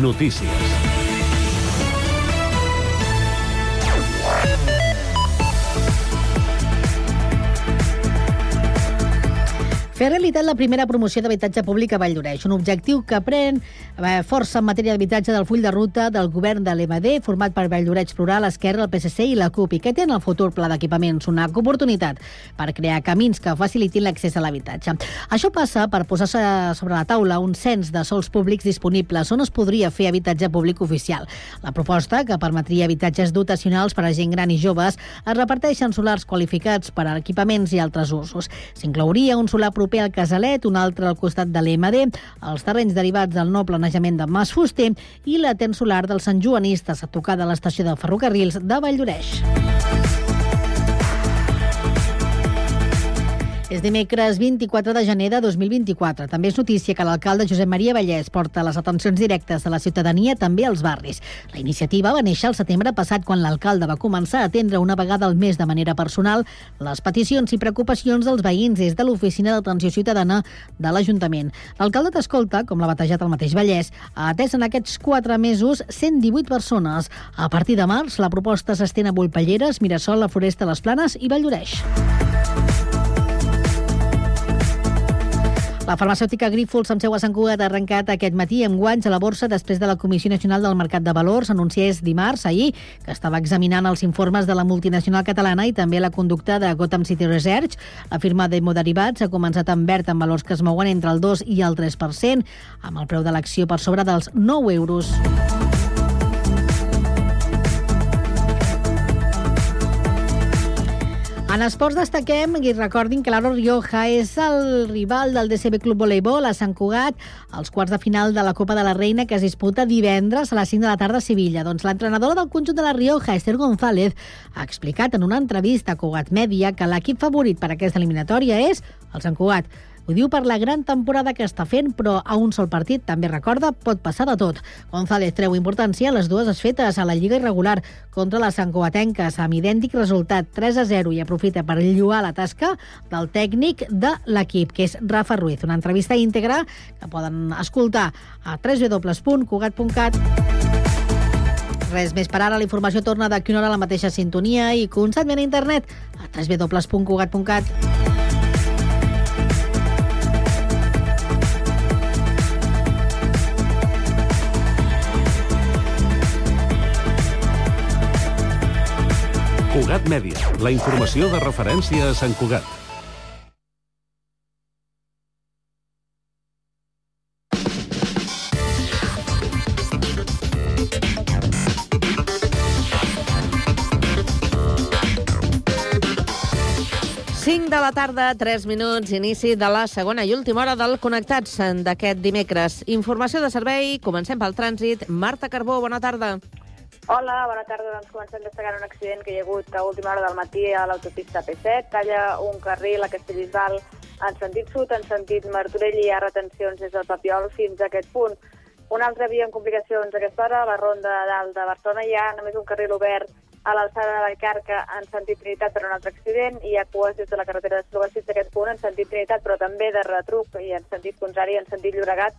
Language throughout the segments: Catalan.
Notícies. Fer realitat la primera promoció d'habitatge públic a Valldoreix, un objectiu que pren eh, força en matèria d'habitatge del full de ruta del govern de l'EMD, format per Valldoreix Plural, Esquerra, el PSC i la CUP, i que té en el futur pla d'equipaments una oportunitat per crear camins que facilitin l'accés a l'habitatge. Això passa per posar sobre la taula un cens de sols públics disponibles on es podria fer habitatge públic oficial. La proposta, que permetria habitatges dotacionals per a gent gran i joves, es reparteix en solars qualificats per a equipaments i altres usos. S'inclouria un solar proper al Casalet, un altre al costat de l'EMD, els terrenys derivats del nou planejament de Mas Fuster i la solar dels Sant Joanistes, a tocar de l'estació de ferrocarrils de Valldoreix. És dimecres 24 de gener de 2024. També és notícia que l'alcalde Josep Maria Vallès porta les atencions directes de la ciutadania també als barris. La iniciativa va néixer el setembre passat quan l'alcalde va començar a atendre una vegada al mes de manera personal les peticions i preocupacions dels veïns des de l'Oficina d'Atenció Ciutadana de l'Ajuntament. L'alcalde t'escolta, com l'ha batejat el mateix Vallès, ha atès en aquests quatre mesos 118 persones. A partir de març, la proposta s'estén a Volpelleres, Mirasol, la Foresta, les Planes i Valldoreix. La farmacèutica Grífols, amb seu a Sant Cugat, ha arrencat aquest matí amb guanys a la borsa després de la Comissió Nacional del Mercat de Valors anunciés dimarts, ahir, que estava examinant els informes de la multinacional catalana i també la conducta de Gotham City Research. La firma d'hemoderivats ha començat en verd amb valors que es mouen entre el 2 i el 3%, amb el preu de l'acció per sobre dels 9 euros. En esports destaquem i recordin que l'Aro Rioja és el rival del DCB Club Voleibol a Sant Cugat als quarts de final de la Copa de la Reina que es disputa divendres a les 5 de la tarda a Sevilla. Doncs l'entrenadora del conjunt de la Rioja, Esther González, ha explicat en una entrevista a Cugat Mèdia que l'equip favorit per aquesta eliminatòria és el Sant Cugat. Ho diu per la gran temporada que està fent, però a un sol partit, també recorda, pot passar de tot. González treu importància a les dues esfetes a la Lliga irregular contra les Sancoatenques, amb idèntic resultat 3 a 0 i aprofita per lluar la tasca del tècnic de l'equip, que és Rafa Ruiz. Una entrevista íntegra que poden escoltar a www.cugat.cat. Res més per ara, la informació torna d'aquí una hora a la mateixa sintonia i constantment a internet a www.cugat.cat. Cugat Mèdia, la informació de referència a Sant Cugat. de la tarda, 3 minuts, inici de la segona i última hora del Connectats d'aquest dimecres. Informació de servei, comencem pel trànsit. Marta Carbó, bona tarda. Hola, bona tarda. Doncs comencem destacant un accident que hi ha hagut a última hora del matí a l'autopista P7. Talla un carril a Castellbisbal en sentit sud, en sentit Martorell, i hi ha retencions des del Papiol fins a aquest punt. Una altra via en complicacions a aquesta hora, a la ronda dalt de Barcelona, hi ha només un carril obert a l'alçada de la Carca en sentit Trinitat per un altre accident, hi ha cues des de la carretera de fins a aquest punt en sentit Trinitat, però també de retruc i en sentit contrari, en sentit Llobregat,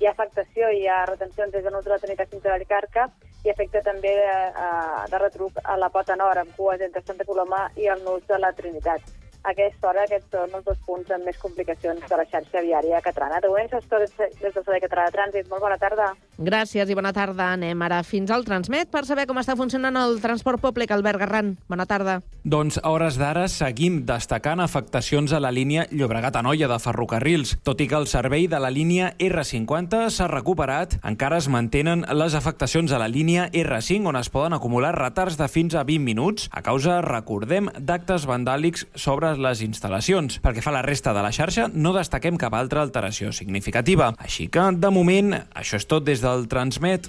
hi ha afectació, hi ha retencions des de Nutra Trinitat fins a la Carca, i afecta també eh, de retruc a la Pota Nord, amb cues entre Santa Coloma i el nus de la Trinitat. A aquesta hora, aquests són els dos punts amb més complicacions de la xarxa viària catalana. De moment, tot des del Servei Català de Trànsit. Molt bona tarda. Gràcies i bona tarda. Anem ara fins al Transmet per saber com està funcionant el transport públic. Albert Garran, bona tarda. Doncs a hores d'ara seguim destacant afectacions a la línia Llobregat-Anoia de ferrocarrils. Tot i que el servei de la línia R50 s'ha recuperat, encara es mantenen les afectacions a la línia R5 on es poden acumular retards de fins a 20 minuts a causa, recordem, d'actes vandàlics sobre les instal·lacions. Pel que fa a la resta de la xarxa, no destaquem cap altra alteració significativa. Així que, de moment, això és tot des del Transmet.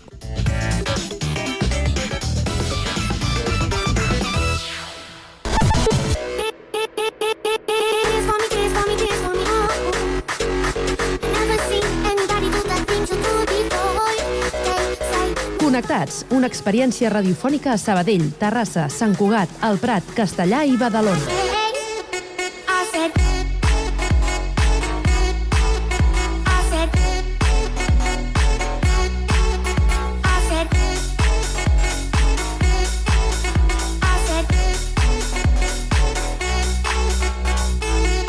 Connectats, una experiència radiofònica a Sabadell, Terrassa, Sant Cugat, El Prat, Castellà i Badalona.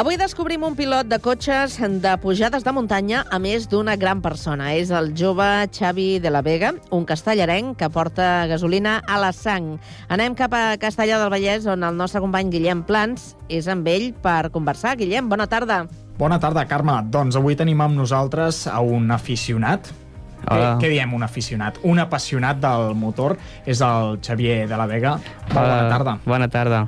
Avui descobrim un pilot de cotxes de pujades de muntanya a més d'una gran persona. És el jove Xavi de la Vega, un castellarenc que porta gasolina a la sang. Anem cap a Castellà del Vallès, on el nostre company Guillem Plans és amb ell per conversar. Guillem, bona tarda. Bona tarda, Carme. Doncs avui tenim amb nosaltres a un aficionat. Hola. Què, què diem un aficionat? Un apassionat del motor és el Xavier de la Vega. Bona Hola, tarda. Bona tarda.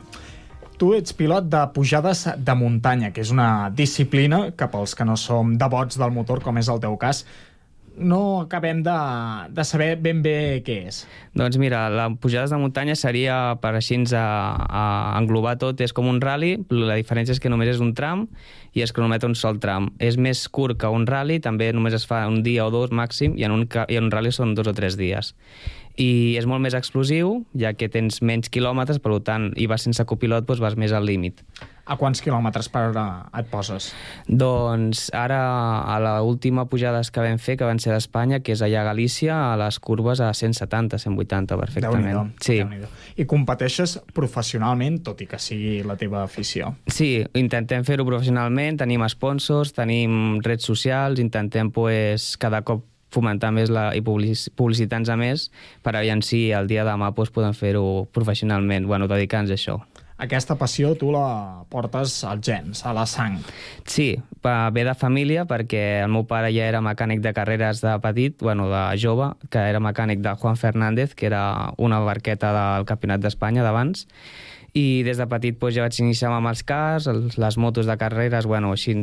Tu ets pilot de pujades de muntanya, que és una disciplina que pels que no som devots del motor, com és el teu cas, no acabem de, de saber ben bé què és. Doncs mira, la pujades de muntanya seria, per així a, a englobar tot, és com un rally, la diferència és que només és un tram i es cronometra un sol tram. És més curt que un rally, també només es fa un dia o dos màxim, i en un, i en un rally són dos o tres dies. I és molt més explosiu, ja que tens menys quilòmetres, per tant, i vas sense copilot, doncs vas més al límit. A quants quilòmetres per hora et poses? Doncs ara, a la última pujada que vam fer, que van ser d'Espanya, que és allà a Galícia, a les curves a 170, 180, perfectament. Déu-n'hi-do, sí. I competeixes professionalment, tot i que sigui la teva afició. Sí, intentem fer-ho professionalment, tenim sponsors, tenim redes socials, intentem pues, cada cop fomentar més la, i publici- publicitar-nos a més per aviam si el dia de demà pues, podem fer-ho professionalment, bueno, dedicant-nos a això. Aquesta passió tu la portes als gens, a la sang. Sí, ve de família perquè el meu pare ja era mecànic de carreres de petit, bueno, de jove, que era mecànic de Juan Fernández, que era una barqueta del Campionat d'Espanya d'abans, i des de petit pues, ja vaig iniciar amb els cars, els, les motos de carreres, bueno, així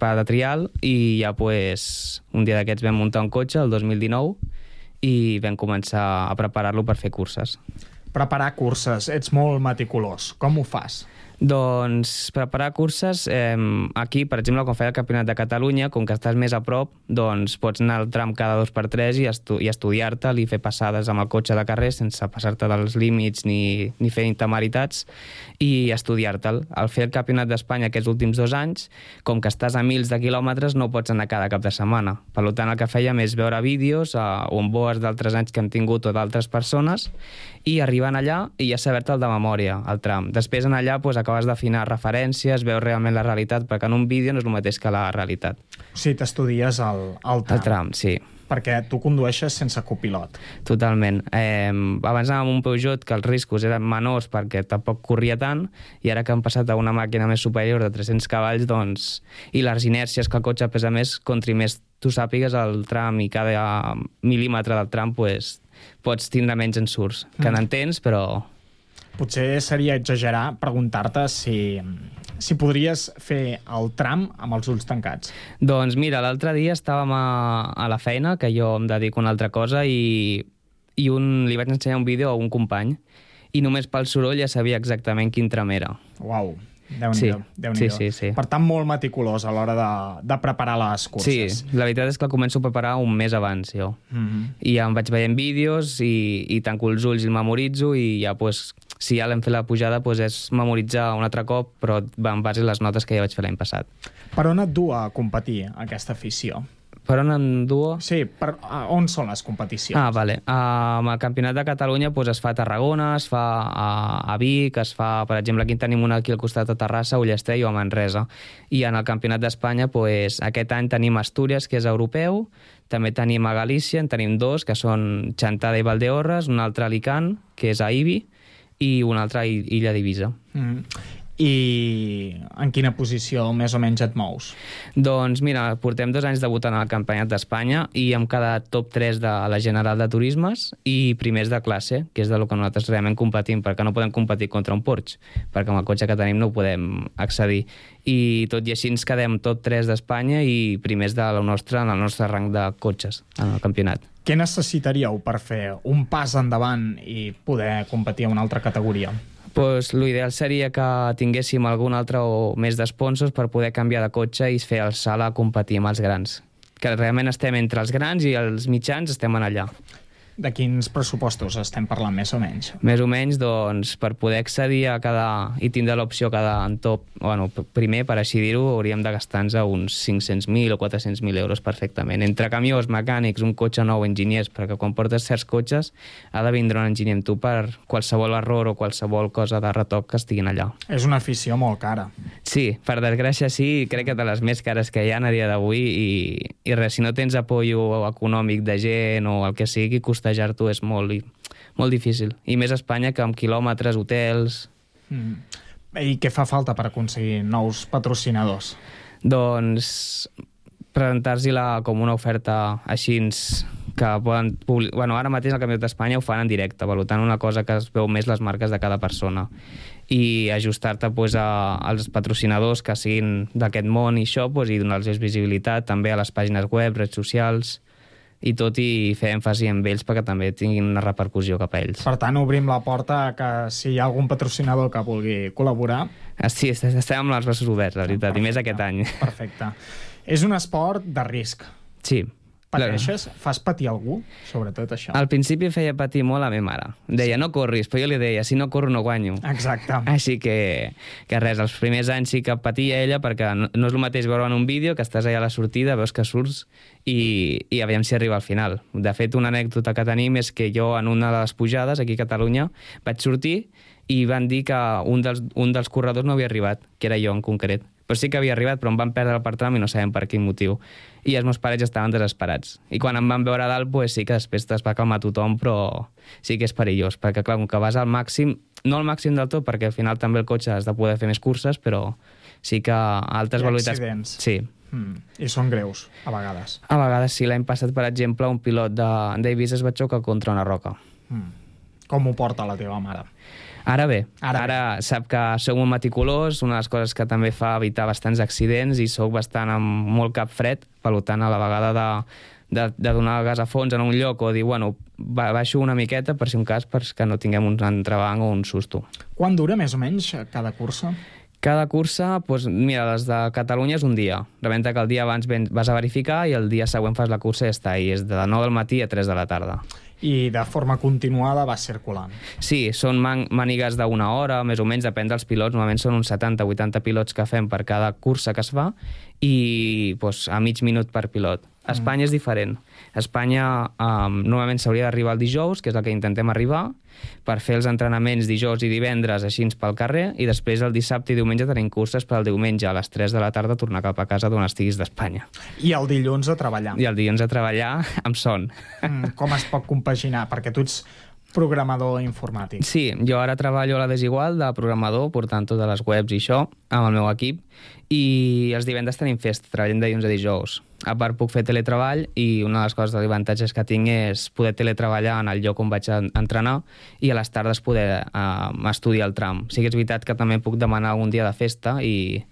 per de trial, i ja pues, un dia d'aquests vam muntar un cotxe, el 2019, i vam començar a preparar-lo per fer curses. Preparar curses, ets molt meticulós. Com ho fas? Doncs preparar curses, eh, aquí, per exemple, quan feia el Campionat de Catalunya, com que estàs més a prop, doncs pots anar al tram cada dos per tres i, estu i estudiar-te'l i fer passades amb el cotxe de carrer sense passar-te dels límits ni, ni fer intemeritats i estudiar-te'l. Al fer el Campionat d'Espanya aquests últims dos anys, com que estàs a mils de quilòmetres, no pots anar cada cap de setmana. Per tant, el que fèiem és veure vídeos eh, o en boes d'altres anys que hem tingut o d'altres persones i arribant allà i ja saber-te'l de memòria, el tram. Després en allà doncs, acabes d'afinar referències, veus realment la realitat, perquè en un vídeo no és el mateix que la realitat. O sigui, t'estudies el, el tram. El tram, sí. Perquè tu condueixes sense copilot. Totalment. Eh, abans anàvem amb un Peugeot que els riscos eren menors perquè tampoc corria tant i ara que han passat a una màquina més superior de 300 cavalls doncs, i les inèrcies que el cotxe pesa més, contri més tu sàpigues el tram i cada mil·límetre del tram pues, pots tindre menys ensurts, que Mm. n'entens però Potser seria exagerar preguntar-te si, si podries fer el tram amb els ulls tancats. Doncs mira, l'altre dia estàvem a, a la feina, que jo em dedico a una altra cosa, i, i un, li vaig ensenyar un vídeo a un company, i només pel soroll ja sabia exactament quin tram era. Uau, Déu-n'hi-do. Sí, Déu-n'hi-do. sí, sí, sí. Per tant, molt meticulós a l'hora de, de preparar les curses. Sí, la veritat és que començo a preparar un mes abans, jo. Mm -hmm. I ja em vaig veient vídeos i, i tanco els ulls i el memoritzo i ja, pues, si ja l'hem fet la pujada, pues, és memoritzar un altre cop, però en base a les notes que ja vaig fer l'any passat. Per on et du a competir aquesta afició? Per on en duo? Sí, per, a, on són les competicions? Ah, vale. Uh, amb el Campionat de Catalunya pues, es fa a Tarragona, es fa a, a Vic, es fa, per exemple, aquí en tenim una aquí al costat de Terrassa, a Ullastrell o a Manresa. I en el Campionat d'Espanya pues, aquest any tenim Astúries, que és europeu, també tenim a Galícia, en tenim dos, que són Chantada i Valdeorres, un altre a Alicant, que és a Ibi, i una altra Illa d'Ibisa. Mm. I en quina posició més o menys et mous? Doncs mira, portem dos anys debutant al Campionat d'Espanya i hem quedat top 3 de la General de Turismes i primers de classe, que és de lo que nosaltres realment competim, perquè no podem competir contra un Porsche, perquè amb el cotxe que tenim no podem accedir. I tot i així ens quedem top 3 d'Espanya i primers de la nostra, en el nostre rang de cotxes en el campionat. Què necessitaríeu per fer un pas endavant i poder competir en una altra categoria? Pues, l'ideal seria que tinguéssim algun altre o més d'esponsors per poder canviar de cotxe i fer el salt a competir amb els grans. que realment estem entre els grans i els mitjans estem en allà. De quins pressupostos estem parlant, més o menys? Més o menys, doncs, per poder accedir a cada... i tindre l'opció cada en top, bueno, primer, per així dir-ho, hauríem de gastar-nos uns 500.000 o 400.000 euros perfectament. Entre camions, mecànics, un cotxe nou, enginyers, perquè quan portes certs cotxes ha de vindre un enginyer amb tu per qualsevol error o qualsevol cosa de retoc que estiguin allà. És una afició molt cara. Sí, per desgràcia sí, crec que de les més cares que hi ha a dia d'avui i, i res, si no tens apoyo econòmic de gent o el que sigui, costejar-t'ho és molt, molt difícil. I més a Espanya, que amb quilòmetres, hotels... Mm. I què fa falta per aconseguir nous patrocinadors? Doncs presentar-s'hi-la com una oferta així que poden... publi- Bueno, ara mateix el Campionat d'Espanya ho fan en directe, valutant una cosa que es veu més les marques de cada persona i ajustar-te pues, a, als patrocinadors que siguin d'aquest món i això pues, i donar-los visibilitat també a les pàgines web, redes socials i tot i fer èmfasi en ells perquè també tinguin una repercussió cap a ells. Per tant, obrim la porta a que si hi ha algun patrocinador que vulgui col·laborar... Sí, est- estem amb els braços oberts, la veritat, i més aquest any. Perfecte. És un esport de risc. Sí. Pateixes? Fas patir algú? Sobretot això. Al principi feia patir molt a la meva mare. Deia, no corris, però jo li deia, si no corro no guanyo. Exacte. Així que, que res, els primers anys sí que patia ella, perquè no, no és el mateix veure en un vídeo que estàs allà a la sortida, veus que surts i, i aviam si arriba al final. De fet, una anècdota que tenim és que jo en una de les pujades, aquí a Catalunya, vaig sortir i van dir que un dels, un dels corredors no havia arribat, que era jo en concret. Però sí que havia arribat, però em van perdre per tram i no sabem per quin motiu. I els meus pares ja estaven desesperats. I quan em van veure a dalt, pues, sí que després es va calmar tothom, però sí que és perillós, perquè clar, com que vas al màxim, no al màxim del tot, perquè al final també el cotxe has de poder fer més curses, però sí que a altes ha velocitats... accidents. Sí. Mm. I són greus, a vegades. A vegades sí, l'any passat, per exemple, un pilot de Davis es va xocar contra una roca. Mm. Com ho porta la teva mare? Ara bé, Ara ara, ara sap que sóc molt meticulós, una de les coses que també fa evitar bastants accidents i sóc bastant amb molt cap fred, per tant, a la vegada de, de, de donar el gas a fons en un lloc o dir, bueno, ba baixo una miqueta per si un cas perquè no tinguem un entrebanc o un susto. Quan dura més o menys cada cursa? Cada cursa, doncs, mira, les de Catalunya és un dia. Rebenta que el dia abans vas a verificar i el dia següent fas la cursa i ja està. I és de 9 del matí a 3 de la tarda. I de forma continuada va circulant. Sí, són man mànigues d'una hora, més o menys, depèn dels pilots. Normalment són uns 70-80 pilots que fem per cada cursa que es fa i doncs, a mig minut per pilot. A Espanya és diferent. A Espanya um, normalment s'hauria d'arribar el dijous, que és el que intentem arribar, per fer els entrenaments dijous i divendres així pel carrer, i després el dissabte i diumenge tenim curses per al diumenge a les 3 de la tarda tornar cap a casa d'on estiguis d'Espanya. I el dilluns a treballar. I el dilluns a treballar amb son. Mm, com es pot compaginar? Perquè tu ets programador informàtic. Sí, jo ara treballo a la Desigual de programador, portant totes les webs i això, amb el meu equip, i els divendres tenim festa, treballem de dilluns a dijous. A part puc fer teletreball i una de les coses d'avantatges que tinc és poder teletreballar en el lloc on vaig a entrenar i a les tardes poder uh, estudiar el tram. Sí que és veritat que també puc demanar un dia de festa i,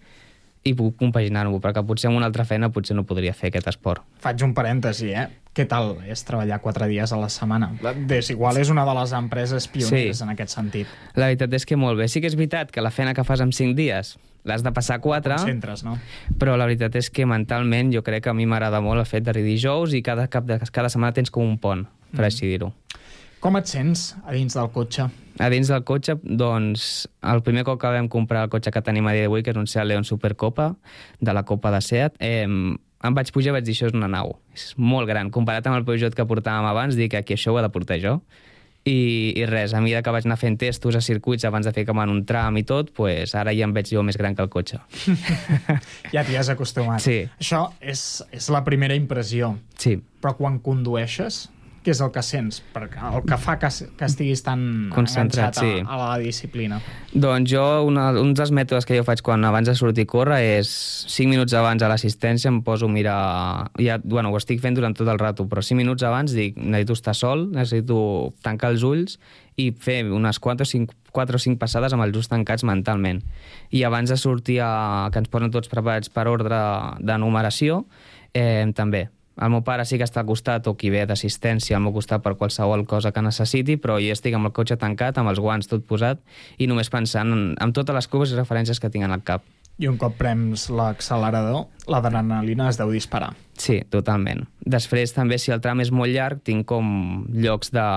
i puc compaginar-ho, perquè potser amb una altra feina potser no podria fer aquest esport. Faig un parèntesi, eh? Què tal és treballar quatre dies a la setmana? Desigual és una de les empreses pioneres Sí. en aquest sentit. La veritat és que molt bé. Sí que és veritat que la feina que fas en 5 dies l'has de passar 4, Concentres, no? però la veritat és que mentalment jo crec que a mi m'agrada molt el fet d'arribar dijous i cada cap de cada setmana tens com un pont, per Mm. així dir-ho. Com et sents a dins del cotxe? A dins del cotxe, doncs, el primer cop que vam comprar el cotxe que tenim a dia d'avui, que és un Seat León Supercopa, de la Copa de Seat, eh, em vaig pujar i vaig dir, això és una nau. És molt gran. Comparat amb el Peugeot que portàvem abans, dic que aquí això ho he de portar jo. I, I res, a mesura que vaig anar fent testos a circuits abans de fer com en un tram i tot, pues ara ja em veig jo més gran que el cotxe. Ja t'hi has acostumat. Sí. Això és, és la primera impressió. Sí. Però quan condueixes, què és el que sents? Perquè el que fa que, que estiguis tan Concentrat, sí. a, a la disciplina. Doncs jo, una, un dels mètodes que jo faig quan abans de sortir a córrer és 5 minuts abans a l'assistència em poso a mirar... Ja, bueno, ho estic fent durant tot el rato, però 5 minuts abans dic, necessito estar sol, necessito tancar els ulls i fer unes 4 o 5, 4 o 5 passades amb els ulls tancats mentalment. I abans de sortir, a, que ens posen tots preparats per ordre de numeració, eh, també. El meu pare sí que està al costat, o qui ve d'assistència al meu costat per qualsevol cosa que necessiti, però jo estic amb el cotxe tancat, amb els guants tot posat, i només pensant en, en totes les curves i referències que tinc en el cap. I un cop prems l'accelerador, l'adrenalina es deu disparar. Sí, totalment. Després, també, si el tram és molt llarg, tinc com llocs de,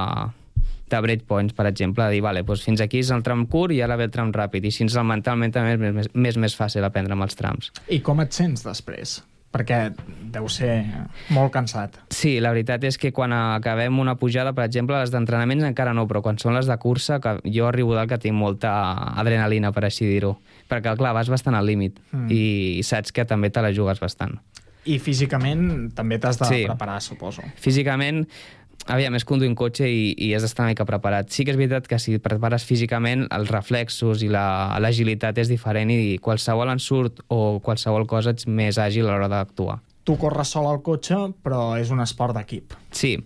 de breakpoints, per exemple, de dir, vale, doncs fins aquí és el tram curt i ara ve el tram ràpid, i així mentalment també és més, més, més, més fàcil aprendre amb els trams. I com et sents després? Perquè deu ser molt cansat. Sí, la veritat és que quan acabem una pujada, per exemple, les d'entrenaments encara no, però quan són les de cursa, que jo arribo dalt que tinc molta adrenalina, per així dir-ho. Perquè, clar, vas bastant al límit Mm. i saps que també te la jugues bastant. I físicament també t'has de Sí. preparar, suposo. Físicament, aviam, és conduir un cotxe i, i has d'estar una mica preparat. Sí que és veritat que si et prepares físicament, els reflexos i la- l'agilitat és diferent i qualsevol ensurt o qualsevol cosa ets més àgil a l'hora d'actuar. Tu corres sol al cotxe, però és un esport d'equip. Sí,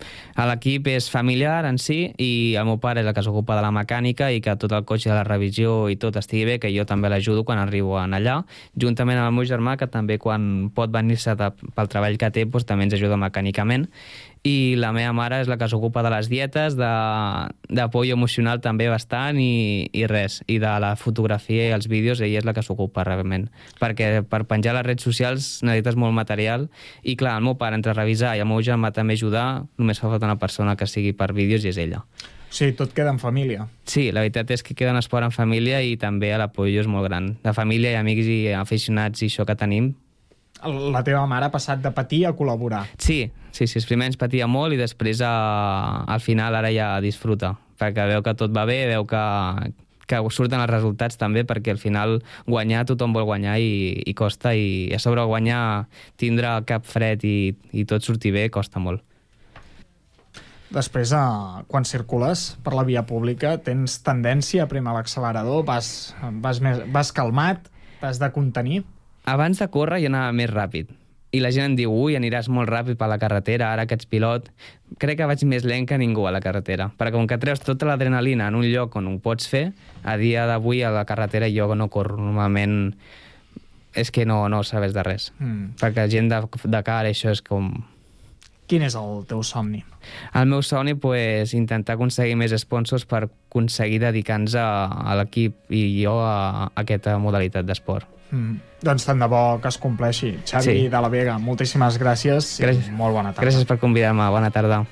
l'equip és familiar en si i el meu pare és el que s'ocupa de la mecànica i que tot el cotxe de la revisió i tot estigui bé, que jo també l'ajudo quan arribo en allà, juntament amb el meu germà, que també quan pot venir-se pel treball que té, doncs, també ens ajuda mecànicament. I la meva mare és la que s'ocupa de les dietes, d'apoyo emocional també bastant i, i res. I de la fotografia i els vídeos, ella és la que s'ocupa realment. Perquè per penjar les redes socials necessites molt material i clar, el meu pare entre revisar i el meu germà també ajudar, només fa falta una persona que sigui per vídeos i és ella. Sigui, tot queda en família. Sí, la veritat és que queda un esport en família i també l'apoyo és molt gran. De família i amics i aficionats i això que tenim. La teva mare ha passat de patir a col·laborar. Sí, sí, sí, primer ens patia molt i després a, al final ara ja disfruta, perquè veu que tot va bé, veu que, que surten els resultats també, perquè al final guanyar tothom vol guanyar i, i costa, i a sobre guanyar, tindre cap fred i, i tot sortir bé, costa molt. Després, eh, quan circules per la via pública, tens tendència a primar l'accelerador, vas, vas, més, vas calmat, t'has de contenir. Abans de córrer jo anava més ràpid. I la gent em diu, ui, aniràs molt ràpid per la carretera, ara que ets pilot. Crec que vaig més lent que ningú a la carretera. Perquè com que treus tota l'adrenalina en un lloc on ho pots fer, a dia d'avui a la carretera jo no corro. Normalment és que no, no sabes de res. Mm. Perquè gent de, de cara, això és com... Quin és el teu somni? El meu somni, pues, intentar aconseguir més sponsors per aconseguir dedicar-nos a, a l'equip i jo a, a aquesta modalitat d'esport. Mm. Doncs tant de bo que es compleixi. Xavi Sí. de la Vega, moltíssimes gràcies, Gràcies. i molt bona tarda. Gràcies per convidar-me. Bona tarda.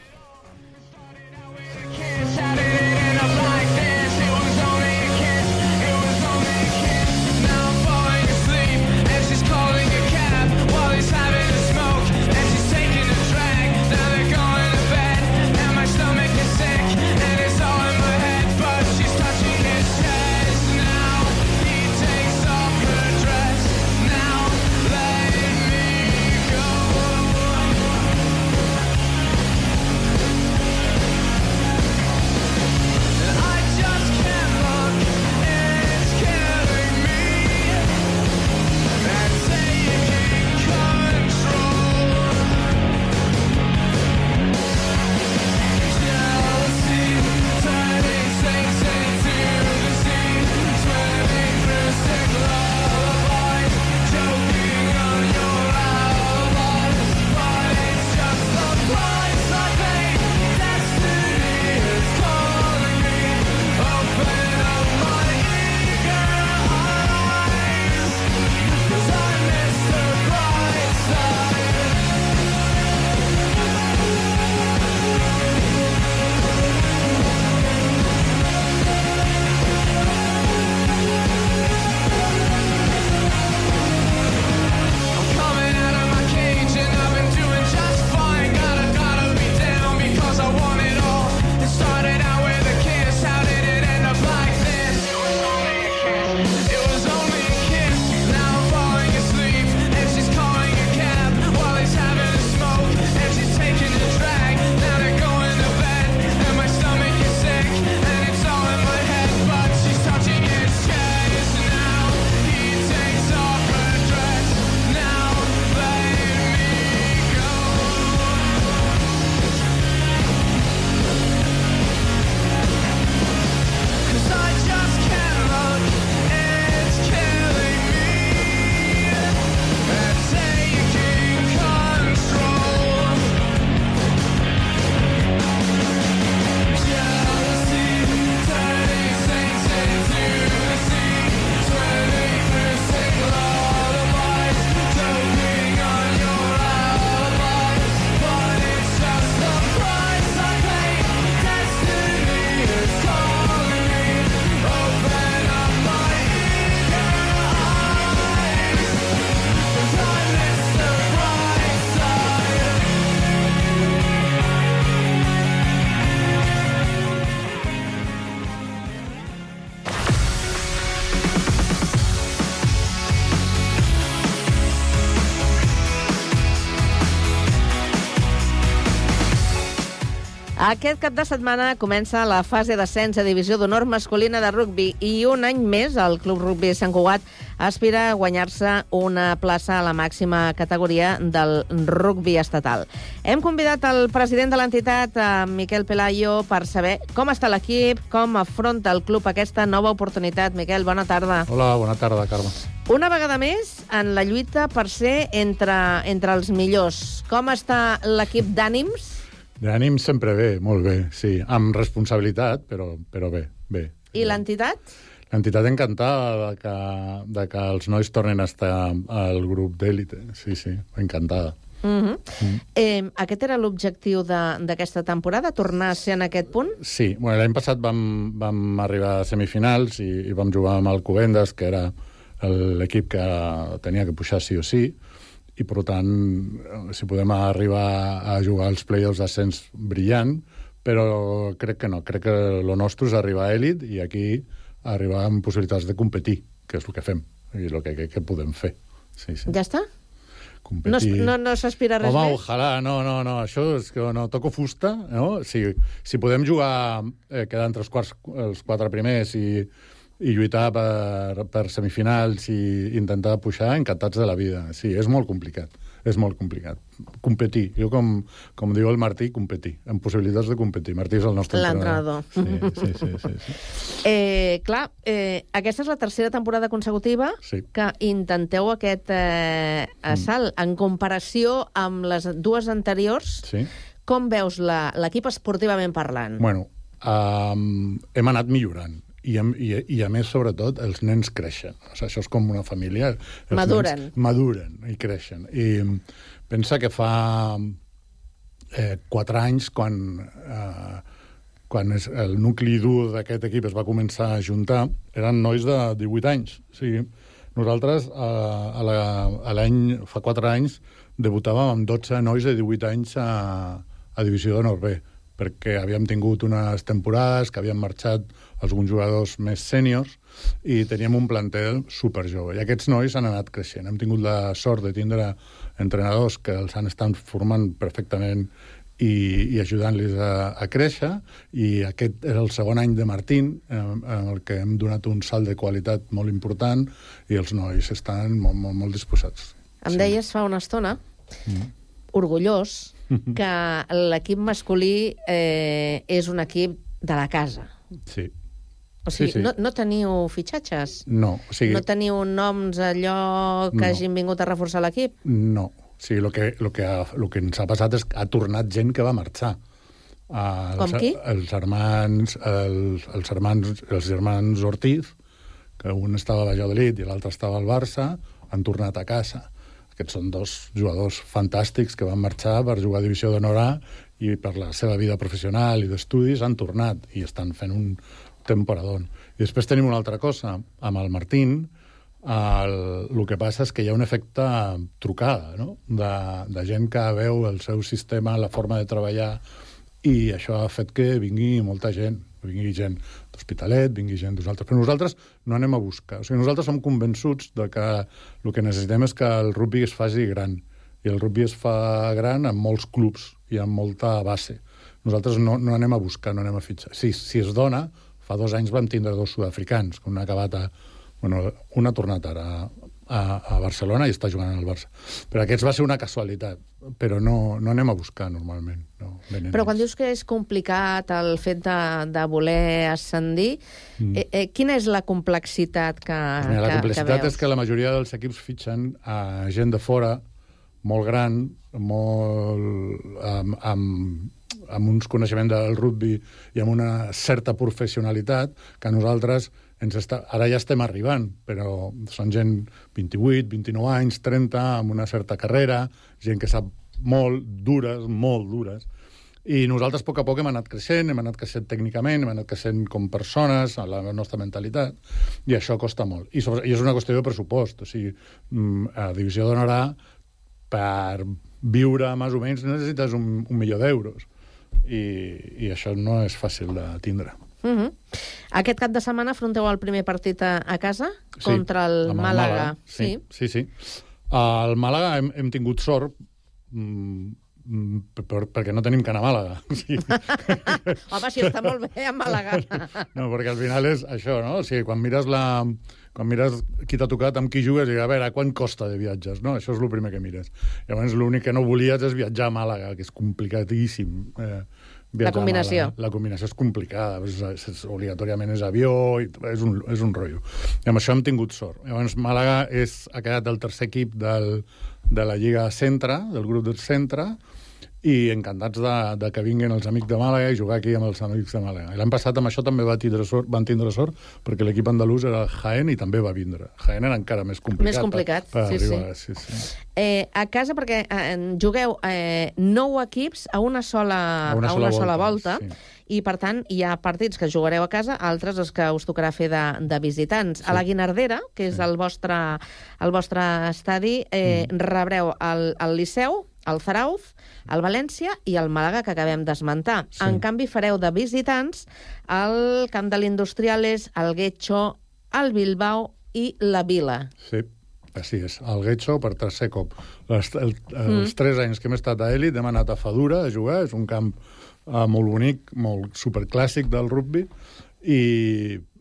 Aquest cap de setmana comença la fase d'ascens a Divisió d'Honor masculina de rugbi i un any més el Club Rugbi Sant Cugat aspira a guanyar-se una plaça a la màxima categoria del rugbi estatal. Hem convidat el president de l'entitat, eh, Miquel Pelayo, per saber com està l'equip, com afronta el club aquesta nova oportunitat. Miquel, bona tarda. Hola, bona tarda, Carme. Una vegada més en la lluita per ser entre, entre els millors. Com està l'equip d'ànims? D'ànim sempre bé, molt bé, sí. Amb responsabilitat, però, però bé, bé. I l'entitat? L'entitat encantada de que, de que els nois tornin a estar al grup d'èlite. Sí, sí, encantada. Uh -huh. mm. eh, aquest era l'objectiu d'aquesta temporada, tornar a ser en aquest punt? Sí, bueno, l'any passat vam, vam arribar a semifinals i, i vam jugar amb el Covendes, que era l'equip que tenia que pujar sí o sí, i per tant, si podem arribar a jugar als play-offs d'ascens brillant, però crec que no, crec que el nostre és arribar a èlit i aquí arribar amb possibilitats de competir, que és el que fem i el que, que, que podem fer. Sí, sí. Ja està? Competir... No, no, no s'aspira res Home, més? ojalà, no, no, no, això és que no toco fusta, no? Si, si podem jugar, eh, quedar entre els, quarts, els quatre primers i, i lluitar per, per semifinals i intentar pujar, encantats de la vida. Sí, és molt complicat, és molt complicat. Competir, jo com, com diu el Martí, competir, amb possibilitats de competir. Martí és el nostre L'entrenador. Sí, sí, sí. sí, sí. Eh, clar, eh, aquesta és la tercera temporada consecutiva Sí. que intenteu aquest eh, assalt. En comparació amb les dues anteriors, sí. com veus la- l'equip esportivament parlant? Bueno, um, hem anat millorant. I, i, I a més, sobretot, els nens creixen. O sigui, això és com una família. Els Maduren. Maduren i creixen. I pensa que fa eh, quatre anys, quan, eh, quan és, el nucli dur d'aquest equip es va començar a juntar, eren nois de 18 anys. O sigui, nosaltres, eh, a la- a l'any, fa quatre anys, debutàvem amb 12 nois de 18 anys a, a Divisió d'Honor B, perquè havíem tingut unes temporades que havien marxat alguns jugadors més sèniors i teníem un plantel superjove. I aquests nois han anat creixent. Hem tingut la sort de tindre entrenadors que els han estat formant perfectament i, i ajudant-los a, a créixer i aquest era el segon any de Martín eh, en el que hem donat un salt de qualitat molt important i els nois estan molt, molt, molt disposats. Em deies fa una estona, Mm. orgullós, que l'equip masculí eh, és un equip de la casa. Sí. O sigui, Sí, sí. No, no teniu fitxatges? No, o sigui, No teniu noms allò que No. hagin vingut a reforçar l'equip? No. O sigui, el que, lo que, ha, lo que ens ha passat és que ha tornat gent que va marxar. Uh, Com els, qui? Els germans, els, els, germans, els germans Ortiz, que un estava a Valladolid i l'altre estava al Barça, han tornat a casa. Aquests són dos jugadors fantàstics que van marxar per jugar a Divisió d'Honor A i per la seva vida professional i d'estudis han tornat i estan fent un temporadón. I després tenim una altra cosa. Amb el Martín, el, el que passa és que hi ha un efecte trucada, no? de, de gent que veu el seu sistema, la forma de treballar, i això ha fet que vingui molta gent, vingui gent d'Hospitalet, vingui gent d'uns altres. Però nosaltres no anem a buscar. O sigui, nosaltres som convençuts de que el que necessitem és que el rugby es faci gran. I el rugby es fa gran amb molts clubs i amb molta base. Nosaltres no, no anem a buscar, no anem a fitxar. Si, si es dona, fa dos anys vam tindre dos sud-africans, que un ha acabat a... Bueno, un ha tornat ara a, a Barcelona i està jugant al Barça. Però aquests va ser una casualitat, però no, no anem a buscar normalment. No, venen Però quan dius que és complicat el fet de, de voler ascendir, mm. eh, eh, quina és la complexitat que, Mira, la que, complexitat que veus? és que la majoria dels equips fitxen a gent de fora, molt gran, molt, amb, amb, amb uns coneixements del rugby i amb una certa professionalitat que nosaltres ens està, ara ja estem arribant, però són gent 28, 29 anys, 30, amb una certa carrera, gent que sap molt, dures, molt dures, i nosaltres, a poc a poc, hem anat creixent, hem anat creixent tècnicament, hem anat creixent com persones, a la nostra mentalitat, i això costa molt. I, sobre, i és una qüestió de pressupost. O sigui, mm, a Divisió d'Honor A, per viure, més o menys, necessites un, un milió d'euros. I, I això no és fàcil de tindre. Uh -huh. Aquest cap de setmana afronteu el primer partit a, a casa contra el amb Màlaga. Sí, sí, sí. Al Màlaga hem, hem tingut sort. Mm, per, perquè no tenim can a Màlaga. O sigui, Home, si està molt bé a Màlaga. no, perquè al final és això, no? O sigui, quan mires la... Quan mires qui t'ha tocat, amb qui jugues, i a veure, quant costa de viatges, no? Això és el primer que mires. Llavors, l'únic que no volies és viatjar a Màlaga, que és complicadíssim. Eh, viatjar a combinació. Màlaga. La combinació és complicada, és, és, és, obligatòriament és avió, i és un, és un rotllo. I amb això hem tingut sort. Llavors, Màlaga és, ha quedat el tercer equip del, de la Lliga Centre, del grup del Centre, i encantats de, de que vinguin els amics de Màlaga i jugar aquí amb els amics de Màlaga. L'any passat amb això també va tindre sort, van tindre sort perquè l'equip andalús era Jaén i també va vindre. Jaén era encara més complicat. Més complicat, per, per sí, arribar, sí. sí. Eh, a casa, perquè eh, jugueu eh, nou equips a una sola, A una a una sola sola volta, volta, i, per tant, hi ha partits que jugareu a casa, altres els que us tocarà fer de, de visitants. Sí. A la Guinardera, que és Sí. el, vostre, el vostre estadi, eh, mm. rebreu el, el Liceu, el Zarauz, el València i el Màlaga, que acabem d'esmentar. Sí. En canvi, fareu de visitants el Camp de l'Industriales, el Guetxo, el Bilbao i la Vila. Sí, així és. El Getxo per tercer cop. Les, el, els mm. tres anys que hem estat a Elit hem anat a Fadura a jugar, és un camp uh, molt bonic, molt superclàssic del rugby i,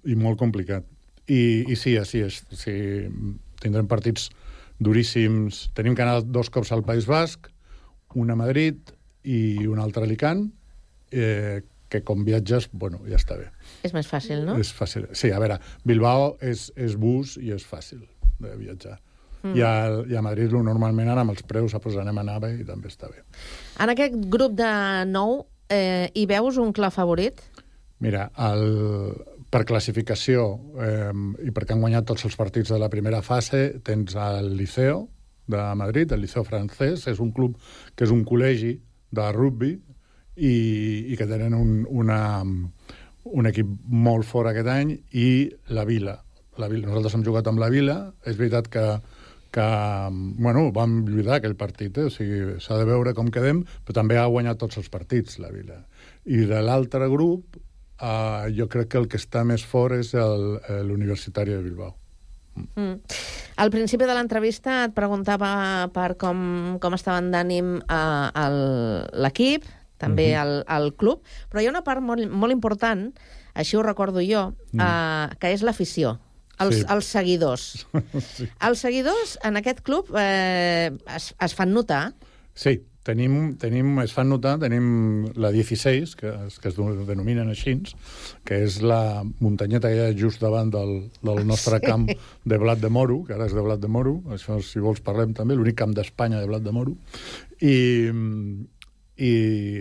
i molt complicat. I, i sí, així és. Sí, tindrem partits duríssims. Tenim que anar dos cops al País Basc, un a Madrid i un altre a Alicant, eh, que com viatges, bueno, ja està bé. És més fàcil, no? És fàcil. Sí, a veure, Bilbao és, és bus i és fàcil de viatjar. Mm. I, a, I a Madrid lo normalment ara amb els preus pues, anem a nave i també està bé. En aquest grup de nou, eh, hi veus un clar favorit? Mira, el, per classificació eh, i perquè han guanyat tots els partits de la primera fase, tens el Liceo de Madrid, el Liceo francès, és un club que és un col·legi de rugby i, i que tenen un, una, un equip molt fort aquest any, i la Vila. La Vila. Nosaltres hem jugat amb la Vila, és veritat que, que bueno, vam lluitar aquell partit, eh? o sigui, s'ha de veure com quedem, però també ha guanyat tots els partits, la Vila. I de l'altre grup, eh, jo crec que el que està més fort és l'Universitari de Bilbao. Mm. Al principi de l'entrevista et preguntava per com, com estaven d'ànim eh, l'equip, també Mhm. el, el club, però hi ha una part molt, molt important, així ho recordo jo, eh, que és l'afició, els, Sí. els seguidors. sí. Els seguidors en aquest club eh, es, es fan notar. Sí, tenim, tenim, es fan notar, tenim la 16, que, que es denominen així, que és la muntanyeta que hi ha just davant del, del nostre Sí. camp de blat de moro, que ara és de blat de moro, això si vols parlem també, l'únic camp d'Espanya de blat de moro, i, i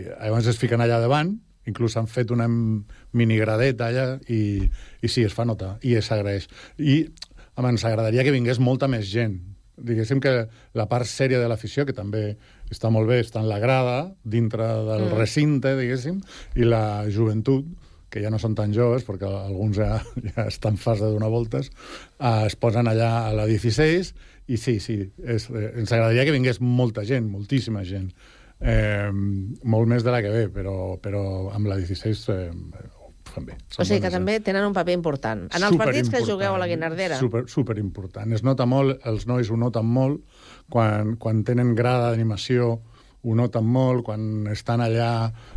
llavors es fiquen allà davant, inclús han fet una minigradeta allà i, i sí, es fa notar i s'agraeix. I home, ens agradaria que vingués molta més gent. Diguéssim que la part sèria de l'afició, que també està molt bé, està en la grada, dintre del Mm. recinte, diguéssim, i la joventut, que ja no són tan joves, perquè alguns ja, ja estan en fase de donar voltes, eh, es posen allà a la 16, i sí, sí, és, eh, ens agradaria que vingués molta gent, moltíssima gent. Eh, molt més de la que ve, però, però amb la 16 eh, ho fan bé. O sigui que també tenen un paper important. En els partits que jugueu a la Guinardera. Super, super important. Es nota molt, els nois ho noten molt, quan, quan tenen grada d'animació ho noten molt, quan estan allà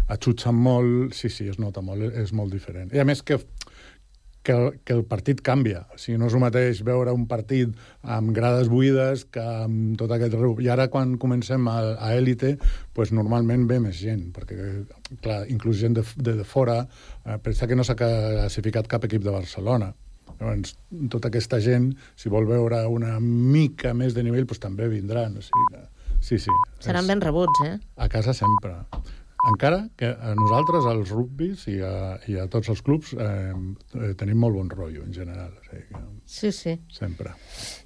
atxutxen molt, sí, sí, es nota molt, és molt diferent. I a més que, que, el, que el partit canvia. O sigui, no és el mateix veure un partit amb grades buides que amb tot aquest reu. I ara, quan comencem a, a élite, pues, normalment ve més gent, perquè, clar, inclús gent de, de, de fora, eh, pensa que no s'ha classificat cap equip de Barcelona. Llavors, tota aquesta gent, si vol veure una mica més de nivell, pues, també vindran. O sigui que, sí, sí. Seran és- ben rebuts, eh? a casa sempre. Encara que a nosaltres, als rugbis i a, i a tots els clubs, eh, eh, tenim molt bon rotllo, en general. O sigui que Sí, sí. sempre.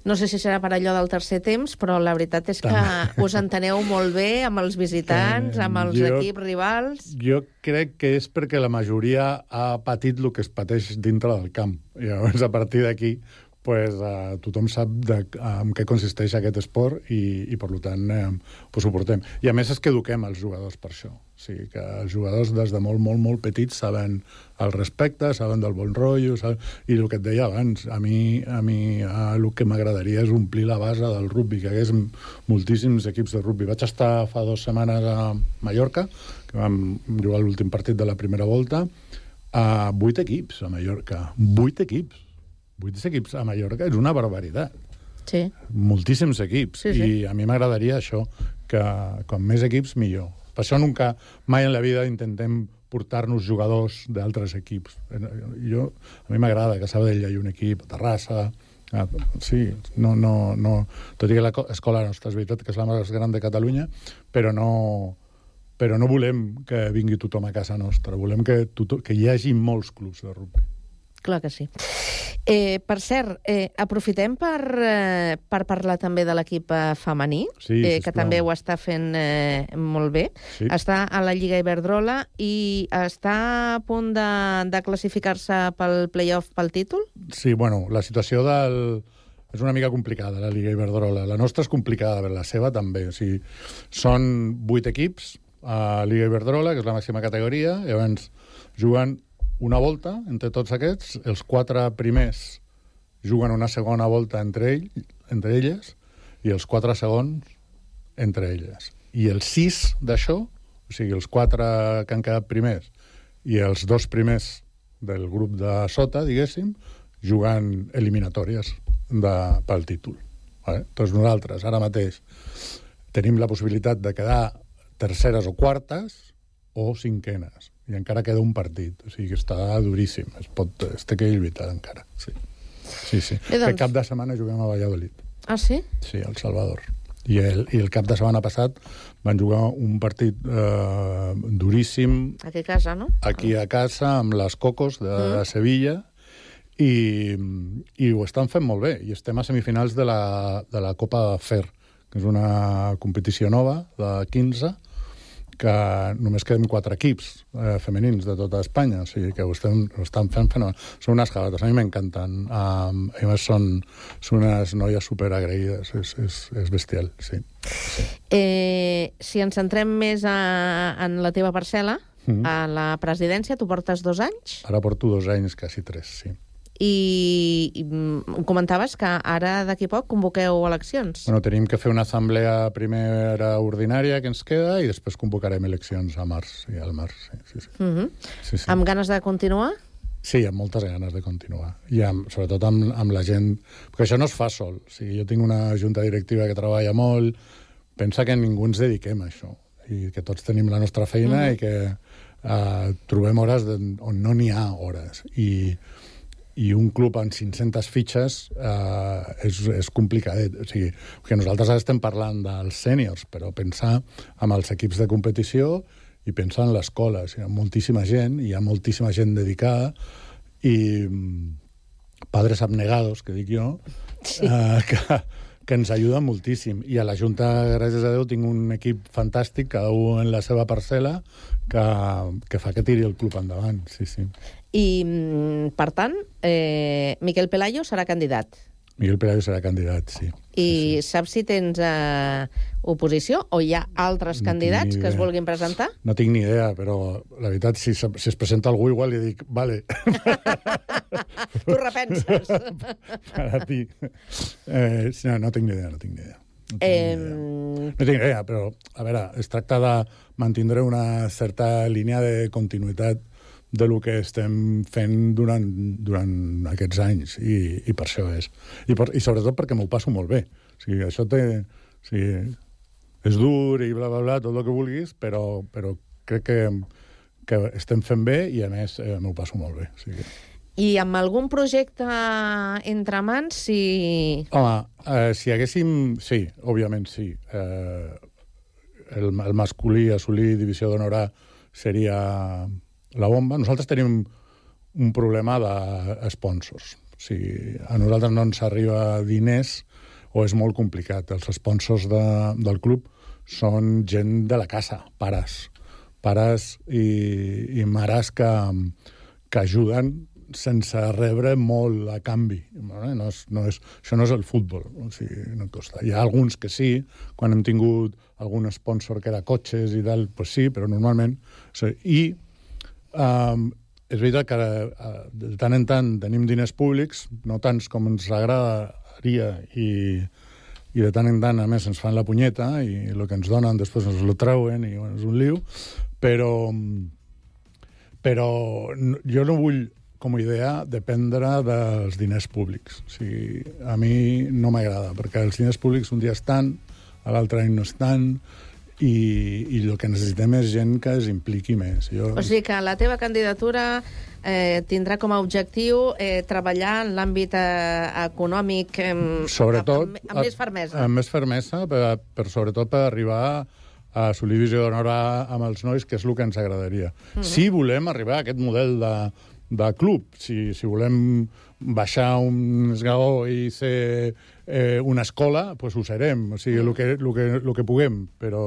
No sé si serà per allò del tercer temps, però la veritat és que També. us enteneu molt bé amb els visitants, amb els Jo- equips rivals. Jo crec que és perquè la majoria ha patit el que es pateix dintre del camp. I llavors, a partir d'aquí, pues, uh, tothom sap de, en què consisteix aquest esport i, i per tant, eh, pues, ho portem. I a més és que eduquem els jugadors per això. O sigui, que els jugadors des de molt, molt, molt petits saben el respecte, saben del bon rotllo, saben... i el que et deia abans, a mi, a mi a, el que m'agradaria és omplir la base del rugby, que hagués moltíssims equips de rugby. Vaig estar fa dues setmanes a Mallorca, que vam jugar l'últim partit de la primera volta, a vuit equips a Mallorca. Vuit equips vuit equips a Mallorca és una barbaritat. Sí. Moltíssims equips. Sí, sí. I a mi m'agradaria això, que com més equips, millor. Per això nunca, mai en la vida intentem portar-nos jugadors d'altres equips. Jo, a mi m'agrada que a Sabadell hi hagi un equip, a Terrassa, a, sí, no, no, no, tot i que l'escola nostra és veritat que és la més gran de Catalunya, però no, però no volem que vingui tothom a casa nostra, volem que, tothom, que hi hagi molts clubs de rugby. Clar que sí. Eh, per cert, eh, aprofitem per, eh, per parlar també de l'equip eh, femení, Sí, eh, que també ho està fent eh, molt bé. Sí. Està a la Lliga Iberdrola i està a punt de, de classificar-se pel playoff pel títol? Sí, bueno, la situació del... És una mica complicada, la Lliga Iberdrola. La nostra és complicada, però la seva també. O sigui, són vuit equips a Lliga Iberdrola, que és la màxima categoria, i llavors juguen una volta entre tots aquests, els quatre primers juguen una segona volta entre, ell, entre elles i els quatre segons entre elles. I els sis d'això, o sigui, els quatre que han quedat primers i els dos primers del grup de sota, diguéssim, jugant eliminatòries de, pel títol. Vale? Doncs nosaltres, ara mateix, tenim la possibilitat de quedar terceres o quartes o cinquenes. I encara queda un partit. O sigui que està duríssim. Es, pot, es té que lluitar encara. Sí, sí. sí. Bé, doncs- Aquest cap de setmana juguem a Valladolid. Ah, sí? Sí, al Salvador. I el, I el cap de setmana passat van jugar un partit eh, duríssim Aquí a casa, no? aquí a casa amb les Cocos de, Mm. de Sevilla i, i ho estan fent molt bé. I estem a semifinals de la, de la Copa FER, que és una competició nova de 15 que només queden quatre equips eh, femenins de tota Espanya, o sigui que ho estem, ho estan fent fenomenal. Són unes jalates, a mi m'encanten. Um, a més, són, són unes noies superagraïdes, és, és, és bestial, sí. Eh, si ens centrem més a, en la teva parcel·la, Mhm. a la presidència, tu portes dos anys Ara porto dos anys, quasi tres, sí. I, i mm, comentaves que ara d'aquí poc convoqueu eleccions. Bueno, tenim que fer una assemblea primera ordinària que ens queda i després convocarem eleccions a març, i al març, sí, sí, sí. Uh -huh. sí, sí. Amb ganes de continuar? Sí, amb moltes ganes de continuar. I amb, sobretot amb, amb la gent... Perquè això no es fa sol. O sigui, jo tinc una junta directiva que treballa molt, pensa que ningú ens dediquem a això i que tots tenim la nostra feina Mhm. i que uh, trobem hores on no n'hi ha hores. I, i un club amb 500 fitxes eh, és, és complicadet. O sigui, que nosaltres ara estem parlant dels sèniors, però pensar en els equips de competició i pensar en l'escola. O sigui, hi ha moltíssima gent, hi ha moltíssima gent dedicada i mm, padres abnegados, que dic jo, sí. eh, que, que ens ajuden moltíssim. I a la Junta, gràcies a Déu, tinc un equip fantàstic, cada un en la seva parcel·la, que, que fa que tiri el club endavant. Sí, sí. I, mm, per tant, eh, Miquel Pelayo serà candidat. Miguel Pelayo serà candidat, sí. I sí, sí. saps si tens eh, oposició o hi ha altres No candidats que es vulguin presentar? No tinc ni idea, però la veritat, si, si es presenta algú, igual li dic, vale, Tu repenses. para ti. Eh, no, no tinc ni idea, no tinc ni idea. No tinc, eh, idea. no tinc idea, però, a veure, es tracta de mantindre una certa línia de continuïtat de lo que estem fent durant, durant aquests anys, i, i per això és. I, per, I sobretot perquè m'ho passo molt bé. O sigui, això té... O sigui, és dur i bla, bla, bla, tot el que vulguis, però, però crec que, que estem fent bé i, a més, eh, m'ho passo molt bé. O sigui, I amb algun projecte entre mans, si... Home, eh, si haguéssim... Sí, òbviament sí. Eh, el, el masculí assolir divisió d'honorar seria la bomba. Nosaltres tenim un problema de sponsors. O sigui, a nosaltres no ens arriba diners o és molt complicat. Els sponsors de, del club són gent de la casa, pares. Pares i, i mares que, que ajuden sense rebre molt a canvi. No és, no és, això no és el futbol, o sigui, no costa. Hi ha alguns que sí, quan hem tingut algun sponsor que era cotxes i tal, pues sí, però normalment... O sigui, I um, és veritat que uh, de tant en tant tenim diners públics, no tants com ens agradaria, i, i de tant en tant, a més, ens fan la punyeta i el que ens donen després ens lo treuen i bueno, és un liu, però, però jo no vull com a idea dependre dels diners públics. O sigui, a mi no m'agrada, perquè els diners públics un dia estan, a l'altre any no estan, i, i el que necessitem és gent que es impliqui més. Jo... O sigui que la teva candidatura eh, tindrà com a objectiu eh, treballar en l'àmbit eh, econòmic eh, sobretot, amb, amb, amb més fermesa. Amb més fermesa, per, per sobretot per arribar a assolir visió d'honor amb els nois, que és el que ens agradaria. Mm -hmm. Si volem arribar a aquest model de, de club. Si, si volem baixar un esglaó i ser eh, una escola, doncs ho serem. O sigui, el que, el que, el que puguem, però,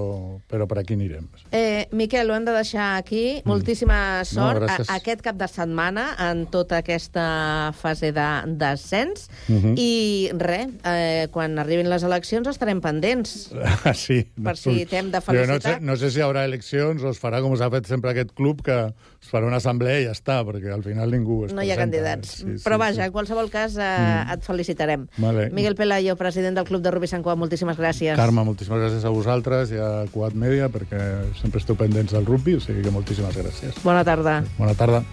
però per aquí anirem. Eh, Miquel, ho hem de deixar aquí. Mm. Moltíssima sort no, a, aquest cap de setmana en tota aquesta fase de descens. Mm -hmm. I res, eh, quan arribin les eleccions estarem pendents. Ah, sí. Per si t'hem de felicitar. no, sé, no sé si hi haurà eleccions o es farà com s'ha fet sempre aquest club, que es farà una assemblea i ja està, perquè al final ningú es No hi ha candidats. Sí, sí, Però vaja, sí. en qualsevol cas eh, mm. et felicitarem. Vale. Miguel Pelayo, president del Club de Rugby Sant Cugat, moltíssimes gràcies. Carme, moltíssimes gràcies a vosaltres i a Cugat Mèdia, perquè sempre esteu pendents del rugby, o sigui que moltíssimes gràcies. Bona tarda. Bona tarda.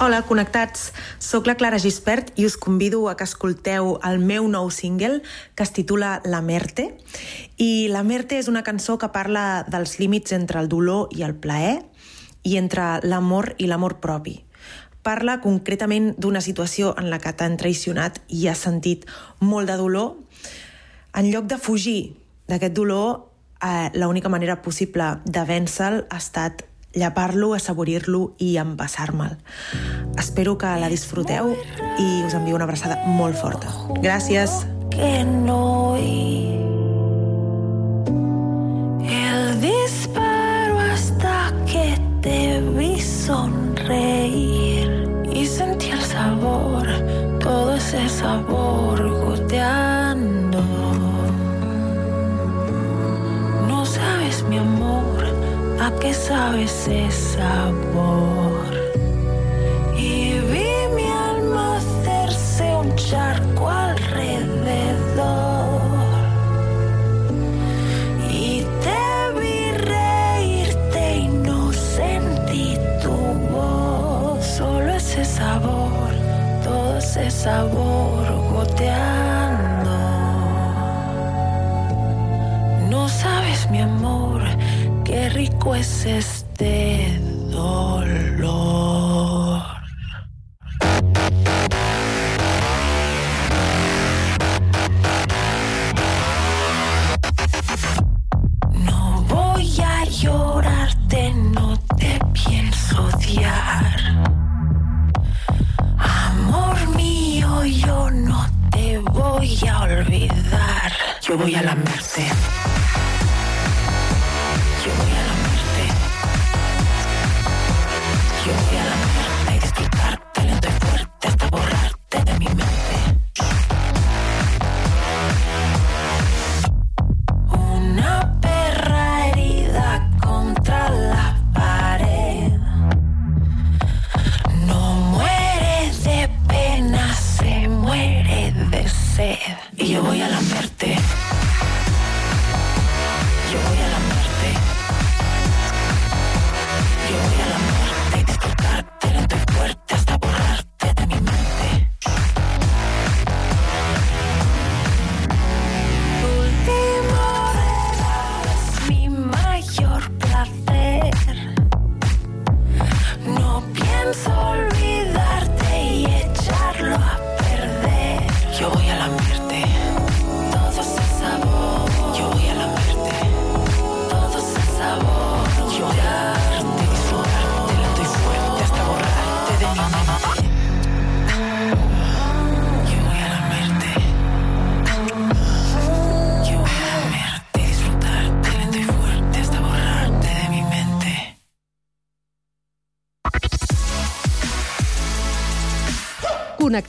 Hola, connectats. Soc la Clara Gispert i us convido a que escolteu el meu nou single que es titula La Merte. I La Merte és una cançó que parla dels límits entre el dolor i el plaer i entre l'amor i l'amor propi. Parla concretament d'una situació en la que t'han traicionat i has sentit molt de dolor. En lloc de fugir d'aquest dolor, eh, l'única manera possible de vèncer-lo ha estat llepar-lo, assaborir-lo i empassar-me'l. Espero que la disfruteu i us envio una abraçada molt forta. Gràcies. Que no hi El disparo hasta que te vi sonreír y sentí el sabor, todo ese sabor goteando. No sabes, mi amor, a qué sabe ese sabor. Y vi mi alma hacerse un charco alrededor. Y te vi reírte y no sentí tu voz. Solo ese sabor, todo ese sabor goteando. No sabes, mi amor, qué rico es este dolor. No voy a llorarte, no te pienso odiar. Amor mío, yo no te voy a olvidar. Yo voy a lamerte. Yo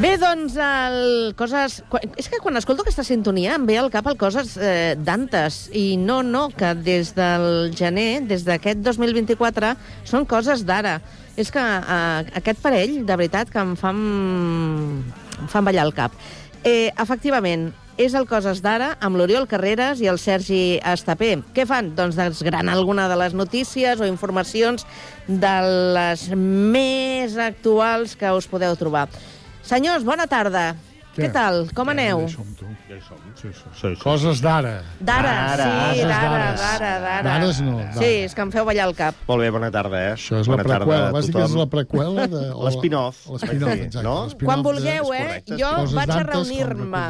Bé, doncs, el coses... És que quan escolto aquesta sintonia em ve al cap el coses eh, d'antes. I no, no, que des del gener, des d'aquest 2024, són coses d'ara. És que eh, aquest parell, de veritat, que em fan, em fan ballar el cap. Eh, efectivament, és el Coses d'ara amb l'Oriol Carreras i el Sergi Estapé. Què fan? Doncs desgranar alguna de les notícies o informacions de les més actuals que us podeu trobar. Senyors, bona tarda. Què, tal? Com aneu? Ja hi som. Sí, sí, sí, sí. Coses d'ara. D'ara, sí, d'ara, d'ara. d'ara, d'ara. No, Sí, és que em feu ballar el cap. Molt bé, bona tarda, eh? Això és la bona tarda preqüela. a Vas dir que és la preqüela de... la- L'espin-off. L'espin-off, Sí, exacte. no? Quan de- vulgueu, eh? Jo Coses vaig a reunir-me.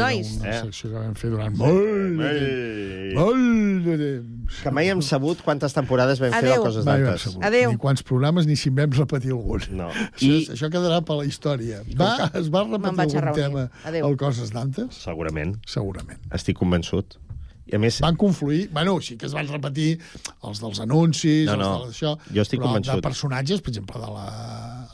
Nois. Era una Eh? secció que vam fer durant molt de temps. Molt de temps. Que mai hem sabut quantes temporades vam fer Adéu. de coses saber. Adéu. Ni quants programes ni si en vam repetir algun. No. Això, I, això quedarà per la història. Va, es va repetir algun tema Adéu. al Coses d'antes? segurament, Segurament. estic convençut. I a més, Van confluir... Bueno, sí que es van repetir els dels anuncis, No, no. els d'això... Jo estic però convençut. de personatges, per exemple, de la...